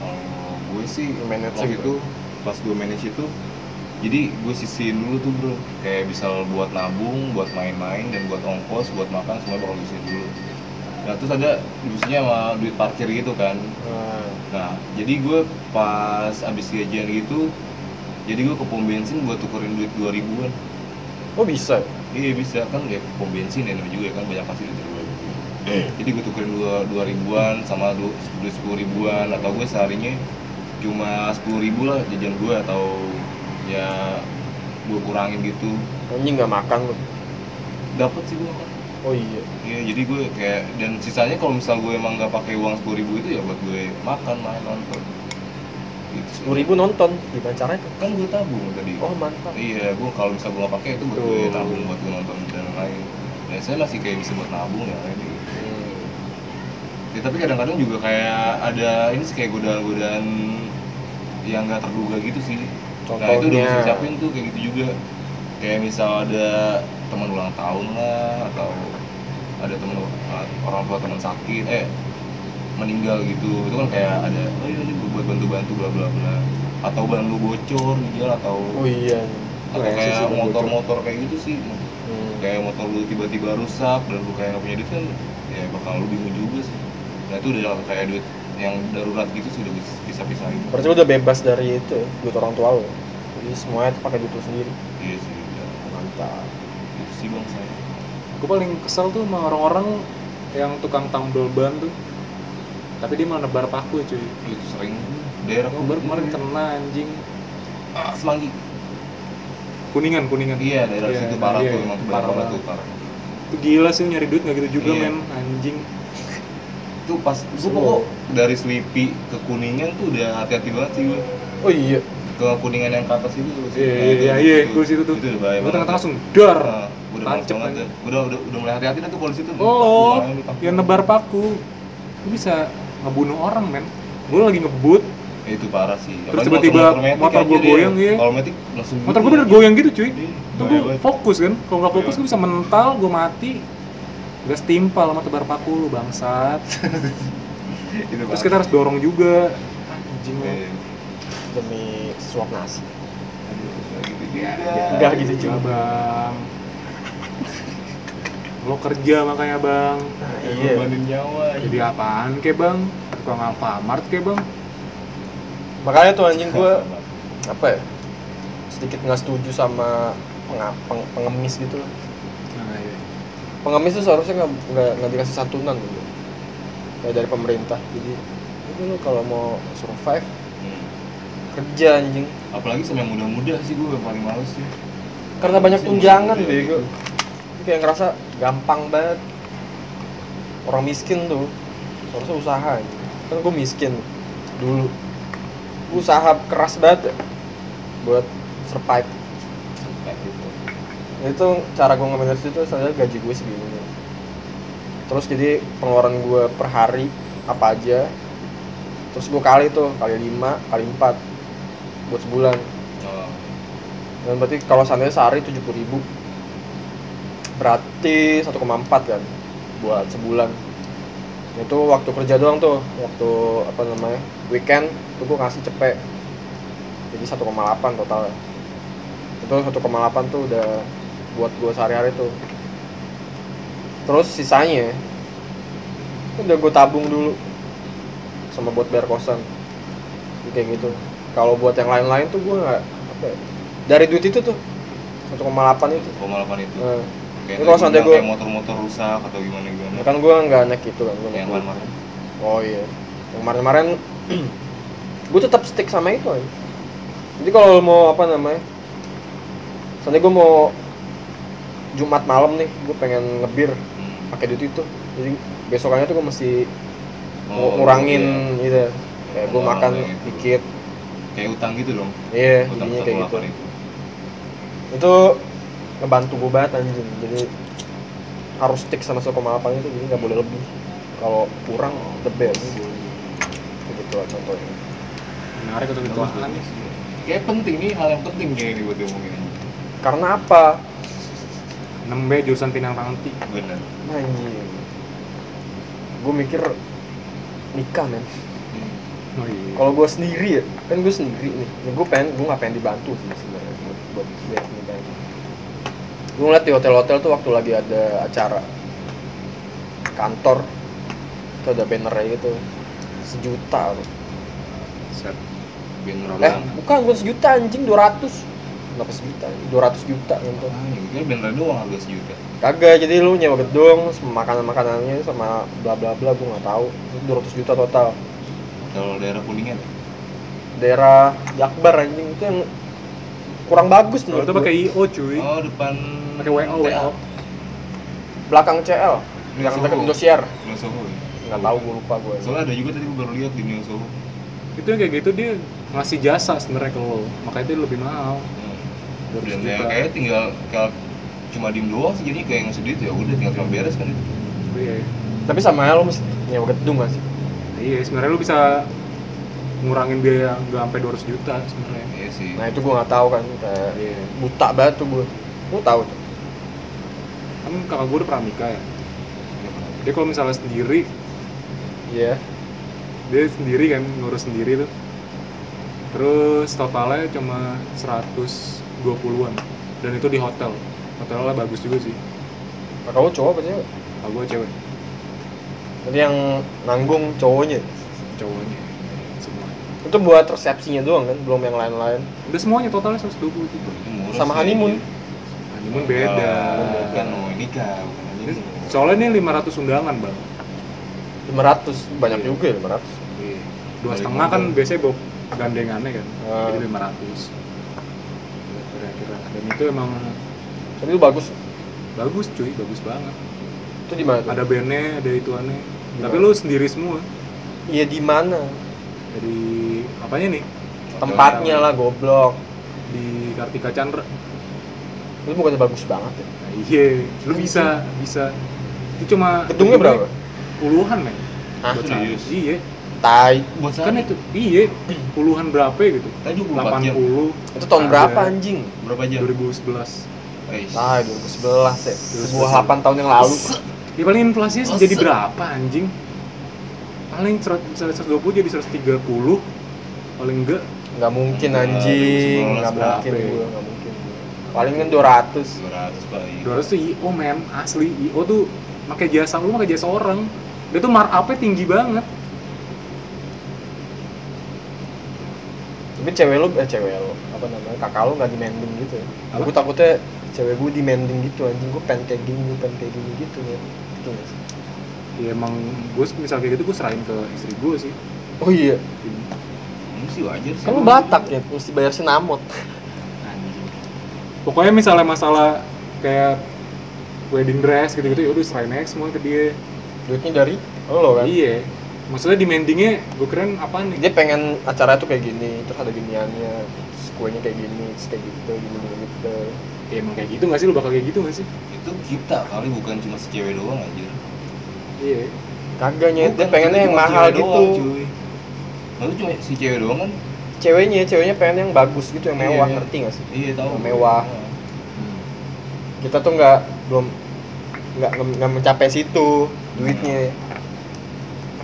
Kalau gue sih Manage gitu. itu pas gue manage itu jadi gue sisihin dulu tuh bro. Kayak bisa buat nabung buat main-main dan buat ongkos buat makan semua bakal sisihin dulu. Nah terus ada biasanya sama duit parkir gitu kan. Nah, nah jadi gue pas abis gajian gitu jadi gue ke pom bensin buat tukerin duit 2000 ribuan. Oh bisa? Iya bisa. Kan ya pom bensin ya juga kan banyak pasti duit 2000 (clears throat) jadi gue tukerin dua dua ribuan sama du- duit sepuluh ribuan. Atau gue seharinya cuma sepuluh ribu lah jajan gue atau ya gue kurangin gitu. Anjing nggak makan lo dapat sih gue oh iya. Iya jadi gue kayak dan sisanya kalau misal gue emang nggak pakai uang sepuluh ribu itu ya buat gue makan main nonton. Gitu sepuluh ribu nonton gimana caranya kan gue tabung tadi. Oh mantap. Iya gue kalau misal gue nggak pakai itu buat gue Tuh. tabung buat gue nonton dan lain dan saya masih kayak bisa buat nabung ya ini Hmm. Ya, tapi kadang-kadang juga kayak ada ini sih kayak godaan-godaan yang nggak terduga gitu sih. Nah itu udah Contohnya? bisa disiapin tuh kayak gitu juga. Kayak misal ada teman ulang tahun lah atau ada teman orang tua teman sakit, eh meninggal gitu. Itu kan kayak ada oh iya ini buat bantu-bantu bla bla bla. Atau ban lu bocor di jalan atau oh iya atau sih kayak motor-motor kayak gitu sih. Hmm. Kayak motor lu tiba-tiba rusak dan lu kayak nggak punya duit kan ya bakal lu bingung juga sih. Nah itu udah kayak duit yang darurat gitu sudah bisa pisahin. berarti lu udah bebas dari itu ya, duit orang tua lu jadi semuanya tuh pakai duit lu sendiri Iya sih. udah. mantap Itu sih bang saya. gue paling kesel tuh sama orang-orang yang tukang tambal ban tuh tapi dia malah nebar paku cuy Itu sering daerah Gue baru kemarin kena anjing ah, Semanggi. kuningan kuningan Iya daerah Iya, situ parah iya, tuh emang parah parah banget. tuh parah. itu gila sih nyari duit nggak gitu juga Iya. men anjing Itu pas gue pokok dari Sleepy ke Kuningan tuh udah hati-hati banget sih gue. oh iya Ke Kuningan yang ke atas itu tuh. iya Nah, iya iya iya gue situ tuh Itu udah bahaya gue banget. tengah-tengah langsung dar Nah, udah Tancep banget. Udah udah udah mulai hati-hati dah tuh polisi tuh. oh yang nebar paku lu bisa ngebunuh orang men gue lagi ngebut Ya, itu parah sih. Terus tiba-tiba motor aja gua dia. goyang, iya. Kalau metik langsung motor gue bener goyang gitu cuy Iya, itu bahaya gue fokus kan kalau nggak fokus Iya. gue bisa mental gue mati gas timpal sama tebar paku lu bangsat (laughs) Itu terus parah. kita harus dorong juga anjing lu. Iya. demi suap nasi Aduh, nggak gitu juga. Bang lo kerja makanya bang nah, Iya. iya nyawa. jadi apaan ke bang tukang Alfamart ke bang makanya tuh anjing gue apa ya sedikit nggak setuju sama peng- pengemis gitu loh. Pengemis tuh seharusnya nggak nggak nggak dikasih santunan gitu kayak dari pemerintah jadi itu lo kalau mau survive Hmm. kerja anjing Apalagi sama yang muda-muda sih gue paling males sih. karena banyak tunjangan muda-muda bego gitu. Kayak ngerasa gampang banget orang miskin tuh seharusnya usaha anjing. kan gue miskin dulu usaha keras banget ya, buat survive gitu. Itu cara gue nge-manage itu saya gaji gue segini. Terus jadi pengeluaran gue per hari apa aja. Terus gue kali tuh kali 5 kali 4 buat sebulan. Oh, dan berarti kalau seandainya sehari 70 ribu. Berarti 1,4 kan buat sebulan. Itu waktu kerja doang tuh waktu apa namanya weekend itu gue ngasih cepet. Jadi 1,8 total. Itu 1,8 tuh udah buat gue sehari-hari tuh. Terus sisanya udah gue tabung dulu sama buat bayar kosan. Kayak gitu. Kalau buat yang lain-lain tuh gue nggak apa ya, dari duit itu tuh 1,8 itu. koma delapan itu. Nah, Kayak kalau gua- kayak motor-motor rusak atau gimana gimana. ya kan gue nggak naik itu kan gue yang kemarin. oh iya. Yang kemarin-kemarin (clears throat) gue tetap stick sama itu aja jadi kalau mau apa namanya soalnya gue mau Jumat malam nih gue pengen ngebir Hmm. pakai duit itu jadi besokannya tuh gue mesti Oh, ngurangin iya. gitu kayak gue Pengeluaran makan kayak gitu. dikit Kayak utang gitu dong. iya Utang jadinya kayak gitu 1,8 itu. itu ngebantu gue banget anjing jadi harus stick sama 1,8 itu jadi nggak boleh lebih kalau kurang the best begitu lah contohnya menarik untuk bagus. Kayak penting nih hal yang penting kayak ini buat diomongin. karena apa 6B jurusan Pinang Ranti Bener. anjing. Gue mikir nikah men. Hmm. oh iya. Kalau gue sendiri ya kan gue sendiri nih. Ya, gue pengen gue nggak pengen dibantu sih sebenarnya buat buat bayar nikah gue ngeliat di hotel-hotel tuh waktu lagi ada acara kantor itu ada bannernya gitu. Sejuta tuh. set eh bukan bukan sejuta anjing 200 kenapa sejuta? 200 juta gitu. Ah, ya kira bener doang harga sejuta. kagak jadi lu nyewa gedung makanan makanannya sama bla bla bla gue nggak tahu. itu 200 juta total. Kalau daerah kuningan, daerah Jakbar anjing itu yang kurang bagus menurut itu pakai IO cuy. Oh depan pakai WO WO belakang CL yang dekat Indosiar. Soho ya? nggak tahu gue lupa gue Soalnya ada juga tadi gue baru lihat di Neo Soho. itu yang kayak gitu dia ngasih jasa sebenarnya ke lo. Makanya dia lebih mahal. Hmm. 200 Dan ya kayaknya tinggal kayak cuma diem doang sih jadi kayak ngasih duit ya udah tinggal terima beres kan itu. iya tapi sama lo mesti nyewa gedung gak sih? Iya sebenarnya lu bisa ngurangin biaya nggak sampai 200 juta sebenarnya. Iya sih. Nah itu gue nggak tahu kan kayak Iya. buta banget tuh gue gue tahu tuh? Kan kakak gue udah pernah nikah ya. Iya, dia kalau misalnya sendiri iya. dia sendiri kan ngurus sendiri tuh. Terus totalnya cuma 120-an dan itu di hotel. Hotelnya bagus juga sih. Kakak lo cowok apa sih kalau gue cewek. Jadi yang nanggung cowoknya? Cowoknya. Semua. Itu buat resepsinya doang kan? Belum yang lain-lain. Udah semuanya totalnya 120 gitu. Itu murah Sama honeymoon. honeymoon beda. Oh, kan mau nikah bukan honeymoon. soalnya ini 500 undangan bang. 500 banyak Iya. juga ya 500 Iya. dua setengah kan biasanya bawa gandengannya kan. Ah. jadi 500 kira-kira dan itu emang tapi itu bagus. Bagus cuy bagus banget. Itu di mana ada bandnya ada ituannya. Gimana? tapi lu sendiri semua. Iya di mana? Jadi apanya nih? Tempatnya lah goblok. Di Kartika Chandra. Itu bukannya bagus banget ya? Nah, iya. Lu bisa bisa. Itu cuma gedungnya berapa? puluhan men. Hah? buat Serius? iya tai. Buat kan itu iya puluhan berapa gitu? Tadi 24 jam. 80 itu tahun berapa anjing? Berapa jam? 2011 Eh, tai 2011 ya. 2011. sebuah 8 tahun yang lalu. Ya paling inflasinya Masa? jadi berapa anjing? Paling serat- misalnya 120 jadi 130 paling enggak. Nggak mungkin Enggak, anjing. 2011 nggak berapa mungkin ya? gue nggak mungkin paling kan 200 200 paling. 200 tuh IO men. Asli IO tuh pakai jasa lu pakai jasa orang. Dia tuh markupnya tinggi banget tapi cewek lu eh cewek lu apa namanya kakak lu nggak demanding gitu ya? Apa? gue takutnya cewek gue demanding gitu anjing gue pengen kayak gini gue pengen kayak gini gitu ya. Gitu nggak sih? ya emang gue misal kayak gitu gue serahin ke istri gue sih. Oh iya? Ini sih wajar sih. kan lu batak ya mesti bayar sinamot anjing. Pokoknya misalnya masalah kayak wedding dress gitu-gitu ya udah serahin aja semua ke dia. Duitnya dari lo kan? Iya maksudnya demandingnya gue keren apa nih dia pengen acara tuh kayak gini terus ada giniannya terus kuenya kayak gini terus kayak gitu gini gini gitu ya emang kayak gitu gak sih lu bakal kayak gitu gak sih Itu kita kali bukan cuma si cewek doang anjir. iya kagaknya dia pengennya yang mahal cewek gitu doang, cuy. Nah, itu cuma si cewek doang kan? ceweknya ceweknya pengen yang bagus gitu yang mewah Iya. ngerti gak sih Iya, tahu. Yang mewah. Hmm. kita tuh nggak belum nggak nggak mencapai situ duitnya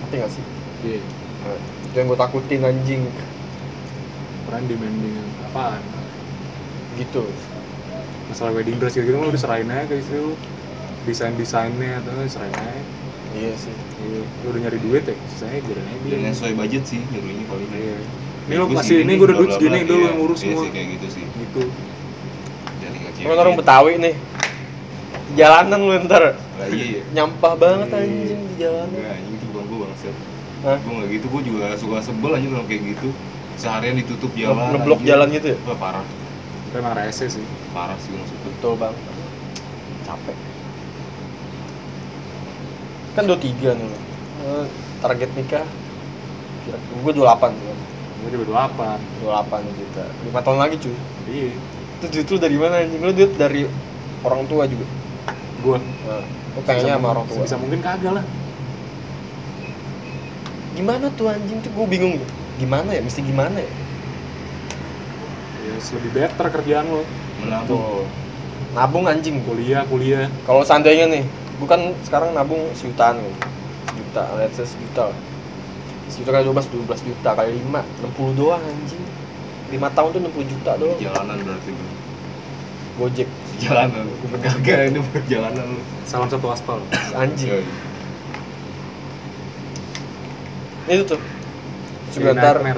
ngerti gak sih? Iya. Nah, itu yang gue takutin anjing. Keren demanding apaan? Gitu. Masalah wedding dress gitu-gitu lu udah serahin aja ke istri lu. Desain desainnya atau serahin aja. Iya sih. Iya. Lu udah nyari duit ya sisanya biarin aja. Dan yang sesuai budget sih nyuruhnya paling. iya. Ini Gua kasih ini gue udah duit segini bla. lu Iya, yang ngurus iya semua. sih, kayak gitu sih. gitu. Kan orang Betawi nih. Jalanan lu ntar. Lah iya. Iya. nyampah banget Iya. anjing di jalanan Bangsat. Hah? Gua enggak gitu, gua juga suka sebel aja kalau kayak gitu. Seharian ditutup jalan. ngeblok jalan gitu ya? Wah, parah. itu emang rese sih. Parah sih maksudnya. betul bang. Capek. Kan 23 nih. Eh, target nikah? Kira gue 28 tuh kan gue juga 28 28 juta 5 tahun lagi cuy. Iya. Itu duit lu dari mana anjing? Lu duit dari orang tua juga? Gue nah, lu pengennya sama orang tua. Bisa mungkin kagak lah gimana tuh anjing? Tuh gue bingung. Gimana ya? Mesti gimana ya? Ya lebih better kerjaan lo. Menabung. tuh. Nabung anjing. Kuliah kuliah. Kalau seandainya nih gue kan sekarang nabung sejutaan kan sejuta let's say sejuta sejuta kali 12 12 juta. Kali 5 60 doang anjing. 5 tahun tuh 60 juta doang. Jalanan berarti bro. gojek. Jalanan. Kagak ini perjalanan lu. salam satu aspal. Anjing Yoi. Itu tuh juga ntar ya.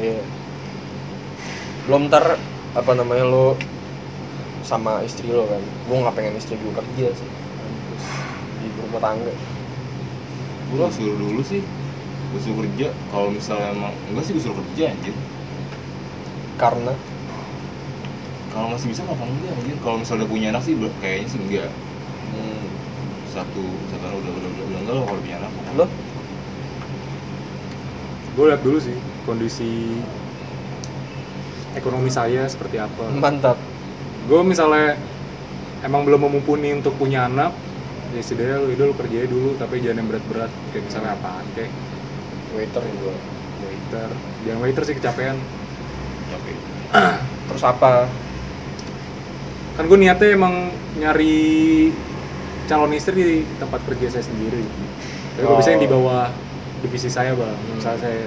iya belum ntar apa namanya lo sama istri lo kan gue nggak pengen istri gue kerja sih Terus di rumah tangga Gua suruh dulu sih. Gua suruh kerja. Kalau misalnya emang enggak sih gua suruh kerja anjir. karena Kalau masih bisa kenapa enggak anjir? Kalau misalnya udah punya anak sih kayaknya sih enggak. hmm, Satu misalkan udah udah udah, udah enggak lo kalau punya anak. lo gue lihat dulu sih kondisi ekonomi saya seperti apa. Mantap. Gue misalnya emang belum memumpuni untuk punya anak ya setidaknya lu itu lu kerjanya dulu tapi jangan yang berat-berat kayak misalnya apaan kayak waiter gue waiter. Jangan waiter sih kecapean. Oke. (clears throat) terus apa? Kan gue niatnya emang nyari calon istri di tempat kerja saya sendiri. Tapi gue Oh. bisa yang di bawah divisi saya bang. Misalnya saya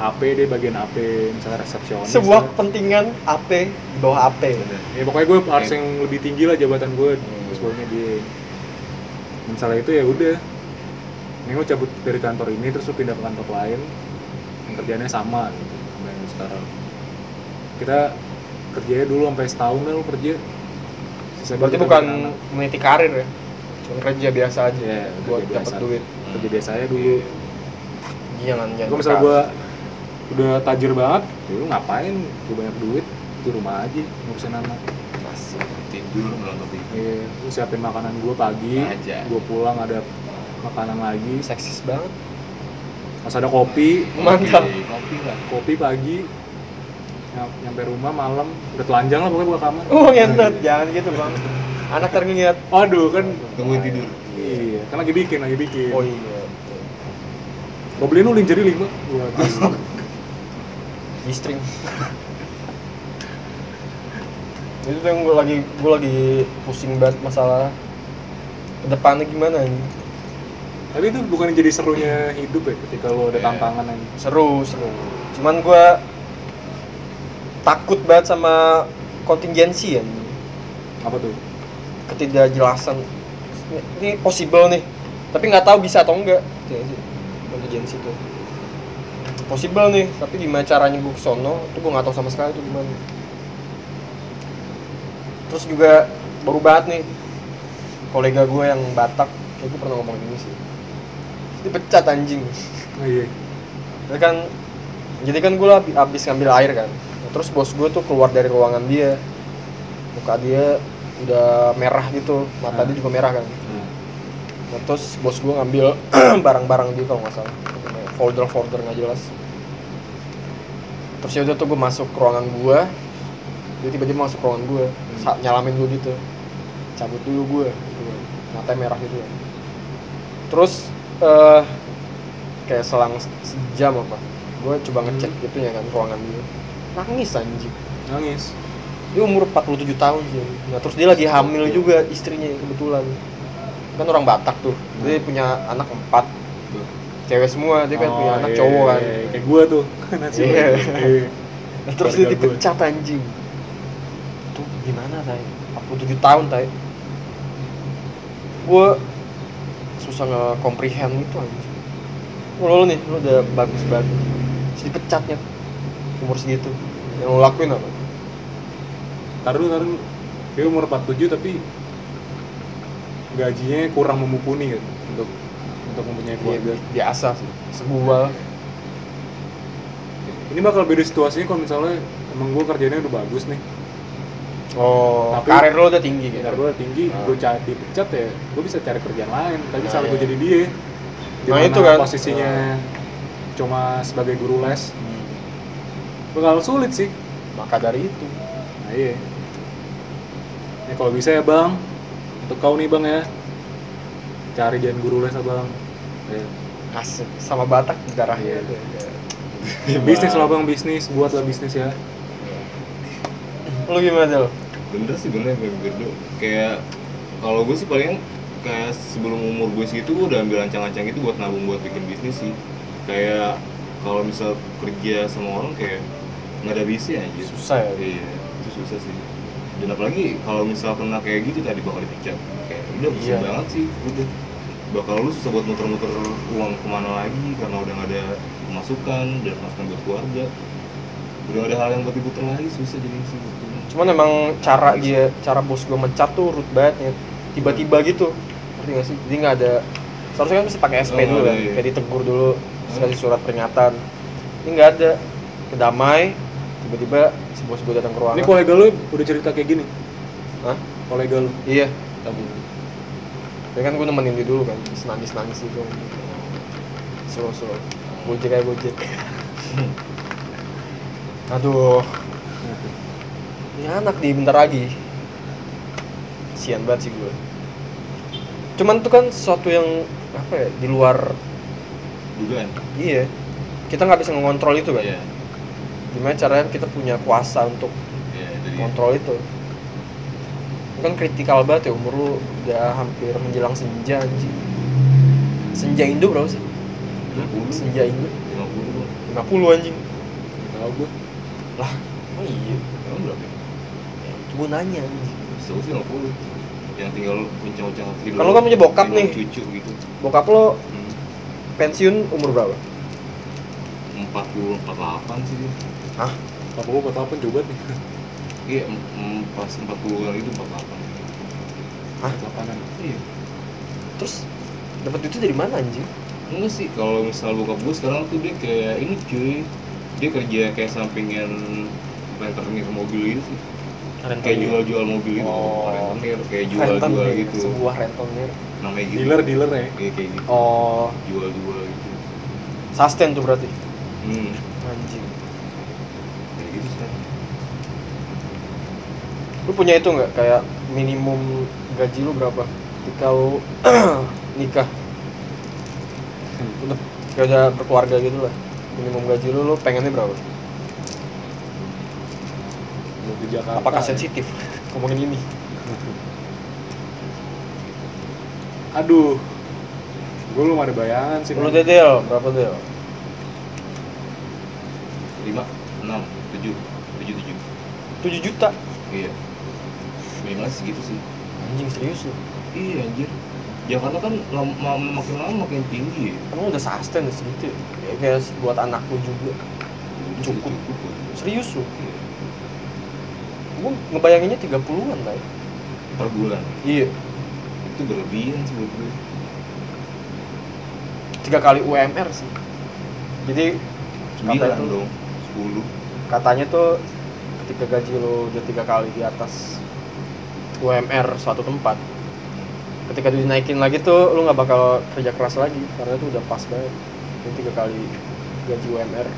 AP deh bagian AP misalnya resepsionis. Sebuah lah. kepentingan AP di bawah AP ya pokoknya gue harus yang lebih tinggi lah jabatan gue Hmm. bawahnya dia. Misalnya itu ya udah. Ini lo cabut dari kantor ini terus lo pindah ke kantor lain. Yang kerjanya sama gitu. Sama yang sekarang. Kita kerjanya dulu sampai setahun lah lo kerja. Sisa berarti bukan meniti karir ya? Cuma kerja biasa aja Iya, buat dapat duit. Kerja biasa aja dulu jangan jangan gue misalnya gue udah tajir banget ya lu ngapain? Gue banyak duit di rumah aja ngurusin anak. Masih tidur nonton TV. Iya, lu siapin makanan gue pagi Aja. gue pulang ada makanan lagi. Seksis banget. Pas ada kopi. Mantap. Kopi, Kopi lah. kopi pagi nyam- nyampe rumah malam. Udah telanjang lah pokoknya gue kamar. Oh ngentot. Jangan gitu bang. Anak terlihat. Aduh kan Tungguin tidur. iya kan lagi bikin lagi bikin. Oh iya gue beliin lu lingerie lima. (laughs) Gua G-string itu tuh yang gue lagi gue lagi pusing banget masalah ke depannya gimana nih tapi itu bukan jadi serunya hidup ya ketika lu ada Iya. tantangan yang seru seru. Cuman gue takut banget sama kontingensi ya apa tuh? Ketidakjelasan ini, ini possible nih. Tapi nggak tahu bisa atau enggak. Gitu ya sih kontingensi itu possible nih tapi gimana caranya gue kesono itu gue nggak tahu sama sekali itu gimana. Terus juga baru banget nih kolega gue yang Batak kayak gue pernah ngomong gini sih. Dipecat anjing. Oh iya. Jadi kan jadi kan gue habis ngambil air kan. Nah, terus bos gue tuh keluar dari ruangan dia. Muka dia udah merah gitu mata Hmm. dia juga merah kan. Nah, terus bos gue ngambil (clears throat) barang-barang dia kalau nggak salah. Folder folder nggak jelas. Terus ya udah tuh gue masuk ke ruangan gue dia tiba-tiba masuk ke ruangan gue sa- nyalamin gue gitu. Cabut dulu gue gitu. matanya merah gitu terus eh kayak selang se- sejam apa gue coba ngecek gitu ya kan ruangan dia. Nangis anjing. Nangis. Dia umur 47 tahun sih. Nah terus dia lagi hamil juga istrinya kebetulan kan orang Batak tuh. Dia punya anak empat. Cewek semua dia kan Oh, punya anak iya, cowok kan. iya, kayak gua tuh. (laughs) Nasi Iya. Iya. Nah, terus dia dipecat anjing. Tuh gimana tay 47 tahun tay gue susah nge-comprehend itu anjing. Lu nih lu udah bagus banget. Terus dipecatnya umur segitu. Yang lu lakuin apa? Ntar dulu. Dia umur 47 tapi gajinya kurang memumpuni gitu untuk untuk mempunyai Iya, keluarga. bi- biasa sih sebuah Ini bakal beda situasinya kalau misalnya emang gua kerjanya udah bagus nih. oh Tapi- karir lu udah tinggi gitu Karir gua tinggi, Ah. gua cari dipecat ya, gua bisa cari kerjaan lain. Tapi Nah, saat iya. jadi dia, Nah, di mana itu kan. posisinya cuma sebagai guru les, Hmm, bakal sulit sih. maka dari itu Nah iya. Ya kalau bisa ya bang, untuk kau nih bang ya, cari jangan guru les abang. Ya. asik sama Batak darahnya Iya. Ya, bisnis lah bang, bisnis, buatlah bisnis ya. lu gimana Del? bener sih bener kayak begitu kayak kalau gue sih paling kayak sebelum umur gue segitu gue udah ambil ancang-ancang itu buat nabung buat bikin bisnis sih kayak kalau misal kerja sama orang kayak nggak ada bisnis aja susah ya iya itu susah sih dan apalagi kalau misal kena kayak gitu tadi bakal dipecat kayak udah pusing Iya. banget sih. Udah bakal lu susah buat muter-muter uang ke mana lagi karena udah nggak ada pemasukan dan pemasukan buat keluarga. Udah ada hal yang buat diputer lagi susah jadi sih cuman emang cara dia cara bos gue mencat tuh root banget ya tiba-tiba gitu. Ngerti gak sih? Jadi nggak ada seharusnya kan mesti pakai SP Oh, dulu kan iya. kayak ditegur dulu Hmm. kasih surat peringatan. Ini nggak ada. Kedamai tiba-tiba bos gue datang ke ruangan. Ini kolega lu udah cerita kayak gini, Hah? kolega lu. iya. Tadi ya kan gue nemenin dia dulu kan nangis nangis itu. Slow slow gojek aja gojek (laughs) aduh. Ini anak di bentar lagi. Sian banget sih gue cuman itu kan sesuatu yang apa ya di luar dugaan? Iya. Kita nggak bisa mengontrol itu kan? Iya gimana caranya kita punya kuasa untuk jadi kontrol itu? Itu kan kritikal banget ya umur lu udah hampir menjelang senja anjing. Senja Indo berapa sih? 50 senja Indo. 50 50 anjing. Tahu gue lah oh iya. Emang berapa? Ya? Ya, gue nanya anjing. Setahu sih 50 yang tinggal bincang-bincang hidup Kalau kan punya bokap nih. cucu gitu. Bokap lo hmm. pensiun umur berapa? 40 48 sih dia Hah? apa gue kata apa coba nih iya pas 40-an itu 48 Hah? lapangan iya Terus dapat duitnya dari mana anjing? enggak sih kalau misal bokap gue sekarang tuh dia kayak ini cuy dia kerja kayak sampingan rentenir mobil gitu sih kayak jual-jual mobil gitu Oh. rentenir kayak jual-jual Rentenir, gitu Sebuah rentenir. namanya gitu dealer dealer ya kayak kayak gitu Oh, jual-jual gitu sustain tuh berarti. hmm Anjing. kayak gitu sih Lu punya itu nggak kayak minimum gaji lu berapa ketika lu (clears throat) nikah? Udah kayak udah berkeluarga gitu lah. Minimum gaji lu lu pengennya berapa? Jakarta Apakah ya. sensitif (laughs) ngomongin ini? (laughs) aduh gue belum ada bayangan sih Lu. Del, berapa Del? lima enam tujuh tujuh tujuh 7 juta. iya minimal segitu sih Anjing serius lu. iya anjir Jakarta kan lam- ma- makin lama makin tinggi ya Emang udah sustain segitu ya? Ya, kayak buat anak lu juga. Cukup. cukup Serius lu? Iya. Gue ngebayanginnya 30-an lah ya. per bulan Iya. itu berlebihan sih buat gue Tiga kali UMR sih. Jadi sembilan dong sepuluh katanya tuh ketika gaji lo udah tiga kali di atas UMR suatu tempat. Ketika dinaikin lagi tuh lu nggak bakal kerja keras lagi karena itu udah pas banget. Ini tiga kali gaji UMR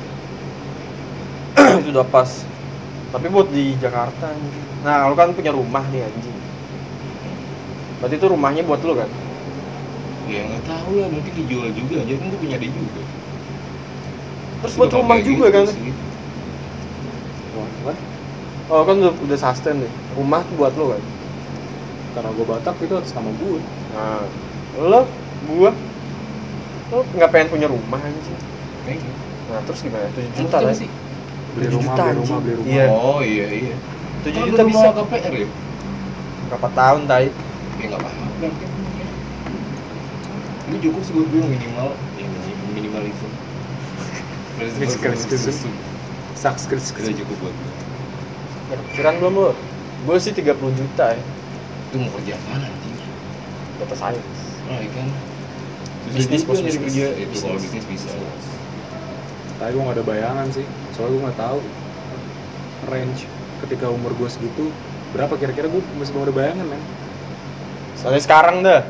(clears throat) itu udah pas. Tapi buat di Jakarta anjing. nah lu kan punya rumah nih anjing. Berarti itu rumahnya buat lu kan? Ya nggak tahu lah. Mungkin dijual juga. Aja kan gue punya dia juga. Terus buat rumah juga gitu kan? sih. What? oh kan udah, udah sustain nih. Rumah tuh buat lu kan karena gue Batak itu atas nama gue Nah, lo, gua, lo nggak pengen punya rumah anjing. Kayak gitu. Nah, terus gimana? 7 Emang juta lah. sih beli 7 rumah juta, beli rumah beli rumah Iya. oh iya iya 7 Kan juta bisa. mau KPR ya Berapa tahun, Tai? ya nggak apa-apa ini cukup sih buat gue minimal ya minim- minimalism Minimalism. saks kris itu (laughs) cukup buat gue kepikiran belum lo? Gue sih 30 juta ya. Itu mau kerja mana anjing Data science. ah iya kan Bisnis, nyari bisnis. kerja itu kalau Bisnis. bisa tapi gue gak ada bayangan sih soalnya gue nggak tahu range ketika umur gue segitu berapa kira-kira gue masih belum ada bayangan men Soalnya sekarang dah.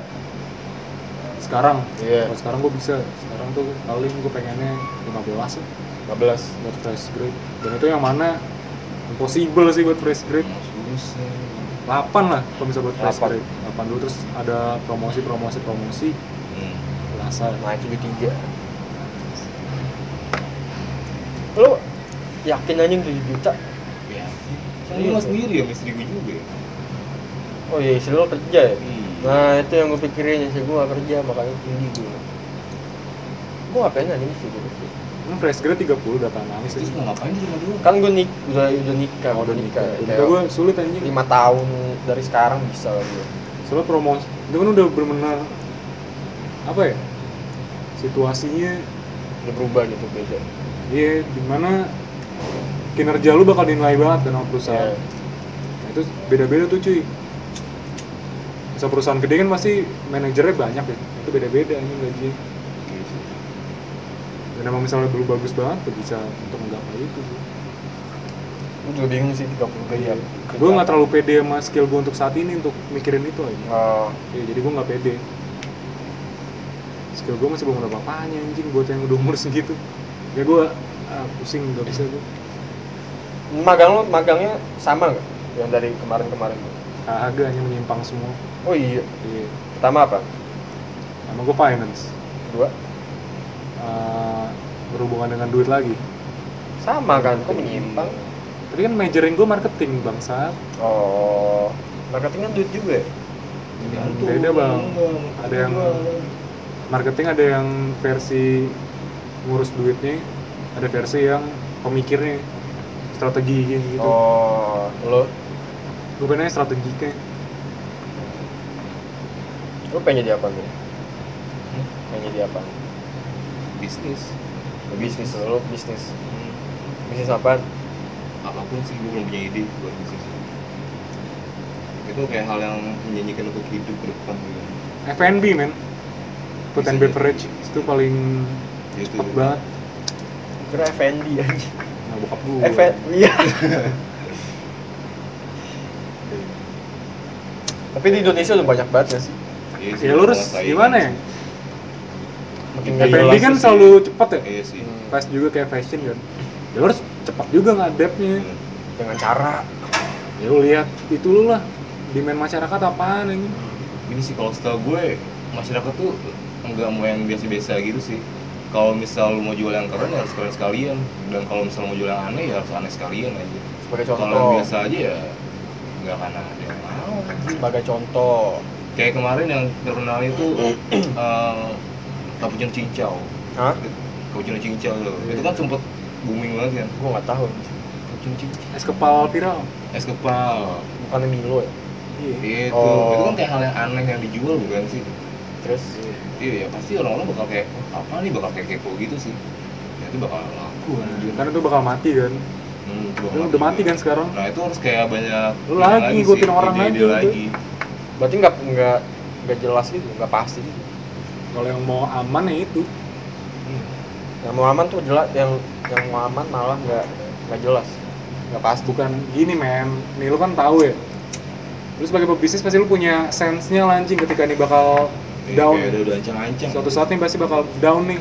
sekarang Iya. kalau sekarang gue bisa sekarang tuh paling gue pengennya 15 lah 15. buat fresh grade dan itu yang mana impossible sih buat fresh grade susah 8 lah kalau bisa buat fresh 8. grade 8 dulu terus ada promosi promosi promosi hmm. rasa Nah, itu 3. Lo yakin anjing 7 juta? ya gue lo? sendiri ya istri gue juga ya Oh iya, istri lo kerja ya? Hmm. Nah, itu yang gue pikirin, istri gue gak kerja, makanya tinggi gue. Gue gak pengen anjing sih gue. Hmm, fresh grade 30 udah tangan nangis terus mau ngapain di rumah dua Kan gue nik udah udah nikah, Oh, udah nikah. ya. udah gue sulit anjing lima tahun dari sekarang bisa lah gue. soalnya promosi itu kan udah benar-benar apa ya situasinya Udah berubah gitu beda. iya di mana kinerja lu bakal dinilai banget dan sama perusahaan Iya. Nah, itu beda-beda tuh cuy bisa perusahaan gede kan pasti manajernya banyak ya itu beda-beda anjing gajinya dan emang misalnya lu bagus banget tuh bisa untuk menggapai itu sih. Gue juga bingung sih 30 gaya. gue nggak terlalu pede sama skill gue untuk saat ini untuk mikirin itu aja. Oh, ya, jadi gue nggak pede. Skill gue masih belum ada apa-apanya anjing buat yang udah umur segitu. Ya gue ah, pusing nggak bisa gue magang lo magangnya sama nggak yang dari kemarin-kemarin? kagak hanya menyimpang semua. Oh iya. iya. Pertama apa? sama gue finance. Dua. Eh, berhubungan dengan duit lagi Sama kan, kok menyimpang? tadi kan majoring gue marketing bangsa Oh, marketing kan duit juga ya? Tergantung. beda bang Bang. ada yang marketing ada yang versi ngurus duitnya ada versi yang pemikirnya strategi gitu Oh, lo, gue pengennya strategiknya lo pengen jadi apa nih? Pengen jadi apa? bisnis Bisnis lo, bisnis. Hmm. Bisnis apa? apa pun sih gue belum punya ide buat bisnis itu kayak hal yang menjanjikan untuk hidup ke depan gitu F&B men food and beverage itu paling Gitu. cepet banget Kira F&D aja. nah bokap gue F&D, (laughs) iya. Tapi di Indonesia udah banyak banget ya sih. Iya ya lu harus menguasai. gimana ya F&B kan sih. selalu cepet ya? Iya sih. Hmm, fast juga kayak fashion kan. Ya harus cepat juga ngadepnya. Hmm. dengan cara. ya lu lihat itu lu lah. Demand masyarakat apaan ini? Ini sih kalau setahu gue masyarakat tuh nggak mau yang biasa-biasa gitu sih. Kalau misal lu mau jual yang keren ya harus keren sekalian. Dan kalau misal mau jual yang aneh ya harus aneh sekalian aja. Sebagai kalau yang contoh. biasa aja ya nggak akan ada yang mau. Sebagai contoh. kayak kemarin yang terkenal itu (clears throat) eh cappuccino cincau Hah? cappuccino cincau tuh. Itu kan sempet booming banget kan? Gue nggak tahu. cappuccino cincau es kepal viral. Es kepal. Bukannya Milo ya? iya. Itu. Oh. itu kan kayak hal yang aneh yang dijual bukan sih? Terus? Iya ya pasti orang-orang bakal kayak apa nih? Bakal kayak kepo gitu sih. Ya itu bakal laku kan itu bakal mati kan? Hmm, itu bakal udah mati kan sekarang? Nah itu harus kayak banyak Lu lagi ngikutin orang ide-ide aja itu. lagi. Berarti nggak nggak nggak jelas gitu, nggak pasti gitu. Kalau yang mau aman ya itu. Yang mau aman tuh jelas, yang yang mau aman malah nggak nggak jelas, nggak pasti. bukan gini men. Nih lu kan tahu ya. Lu sebagai pebisnis pasti lu punya sense-nya lah, anjing ketika ini bakal Iya, down kayak udah udah ancang-ancang. Suatu saat nih pasti bakal down nih.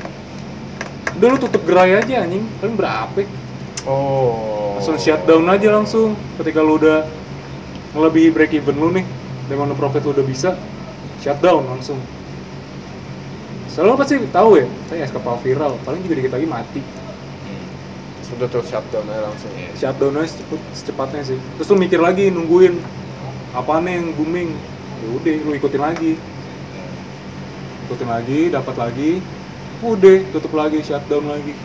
Udah lu tutup gerai aja anjing. Paling berapa Oh. langsung shutdown aja langsung. Ketika lu udah ngelebihi break even lu nih dan mana profit lu udah bisa shutdown langsung selalu lu pasti tahu ya? Saya es kepal viral. Paling juga dikit lagi mati. Sudah terus shutdown aja langsung. iya. shutdown aja cepet, secepatnya sih. Terus lu mikir lagi nungguin. Apaan yang booming? Ya udah lu ikutin lagi. Ikutin lagi dapat lagi. Udah tutup lagi shutdown lagi.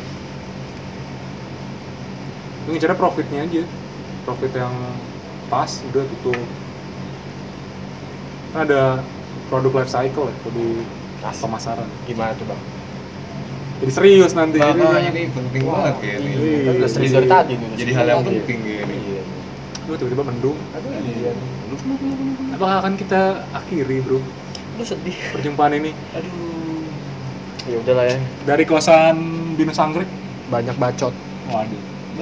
Lu ngincarnya profitnya aja. Profit yang pas udah tutup. Ada produk life cycle ya di Asik. pemasaran Gimana tuh bang? jadi serius nanti jadi Makanya ini penting banget kayak ini. Iya, kan udah serius Jadi- dari tadi nih. udah Jadi hal yang penting kayak ini. Iya. lu tiba-tiba mendung Aduh iya. apakah akan kita akhiri bro Lu sedih. perjumpaan ini Aduh. Ya udahlah ya. dari kosan binus anggrek Banyak bacot. waduh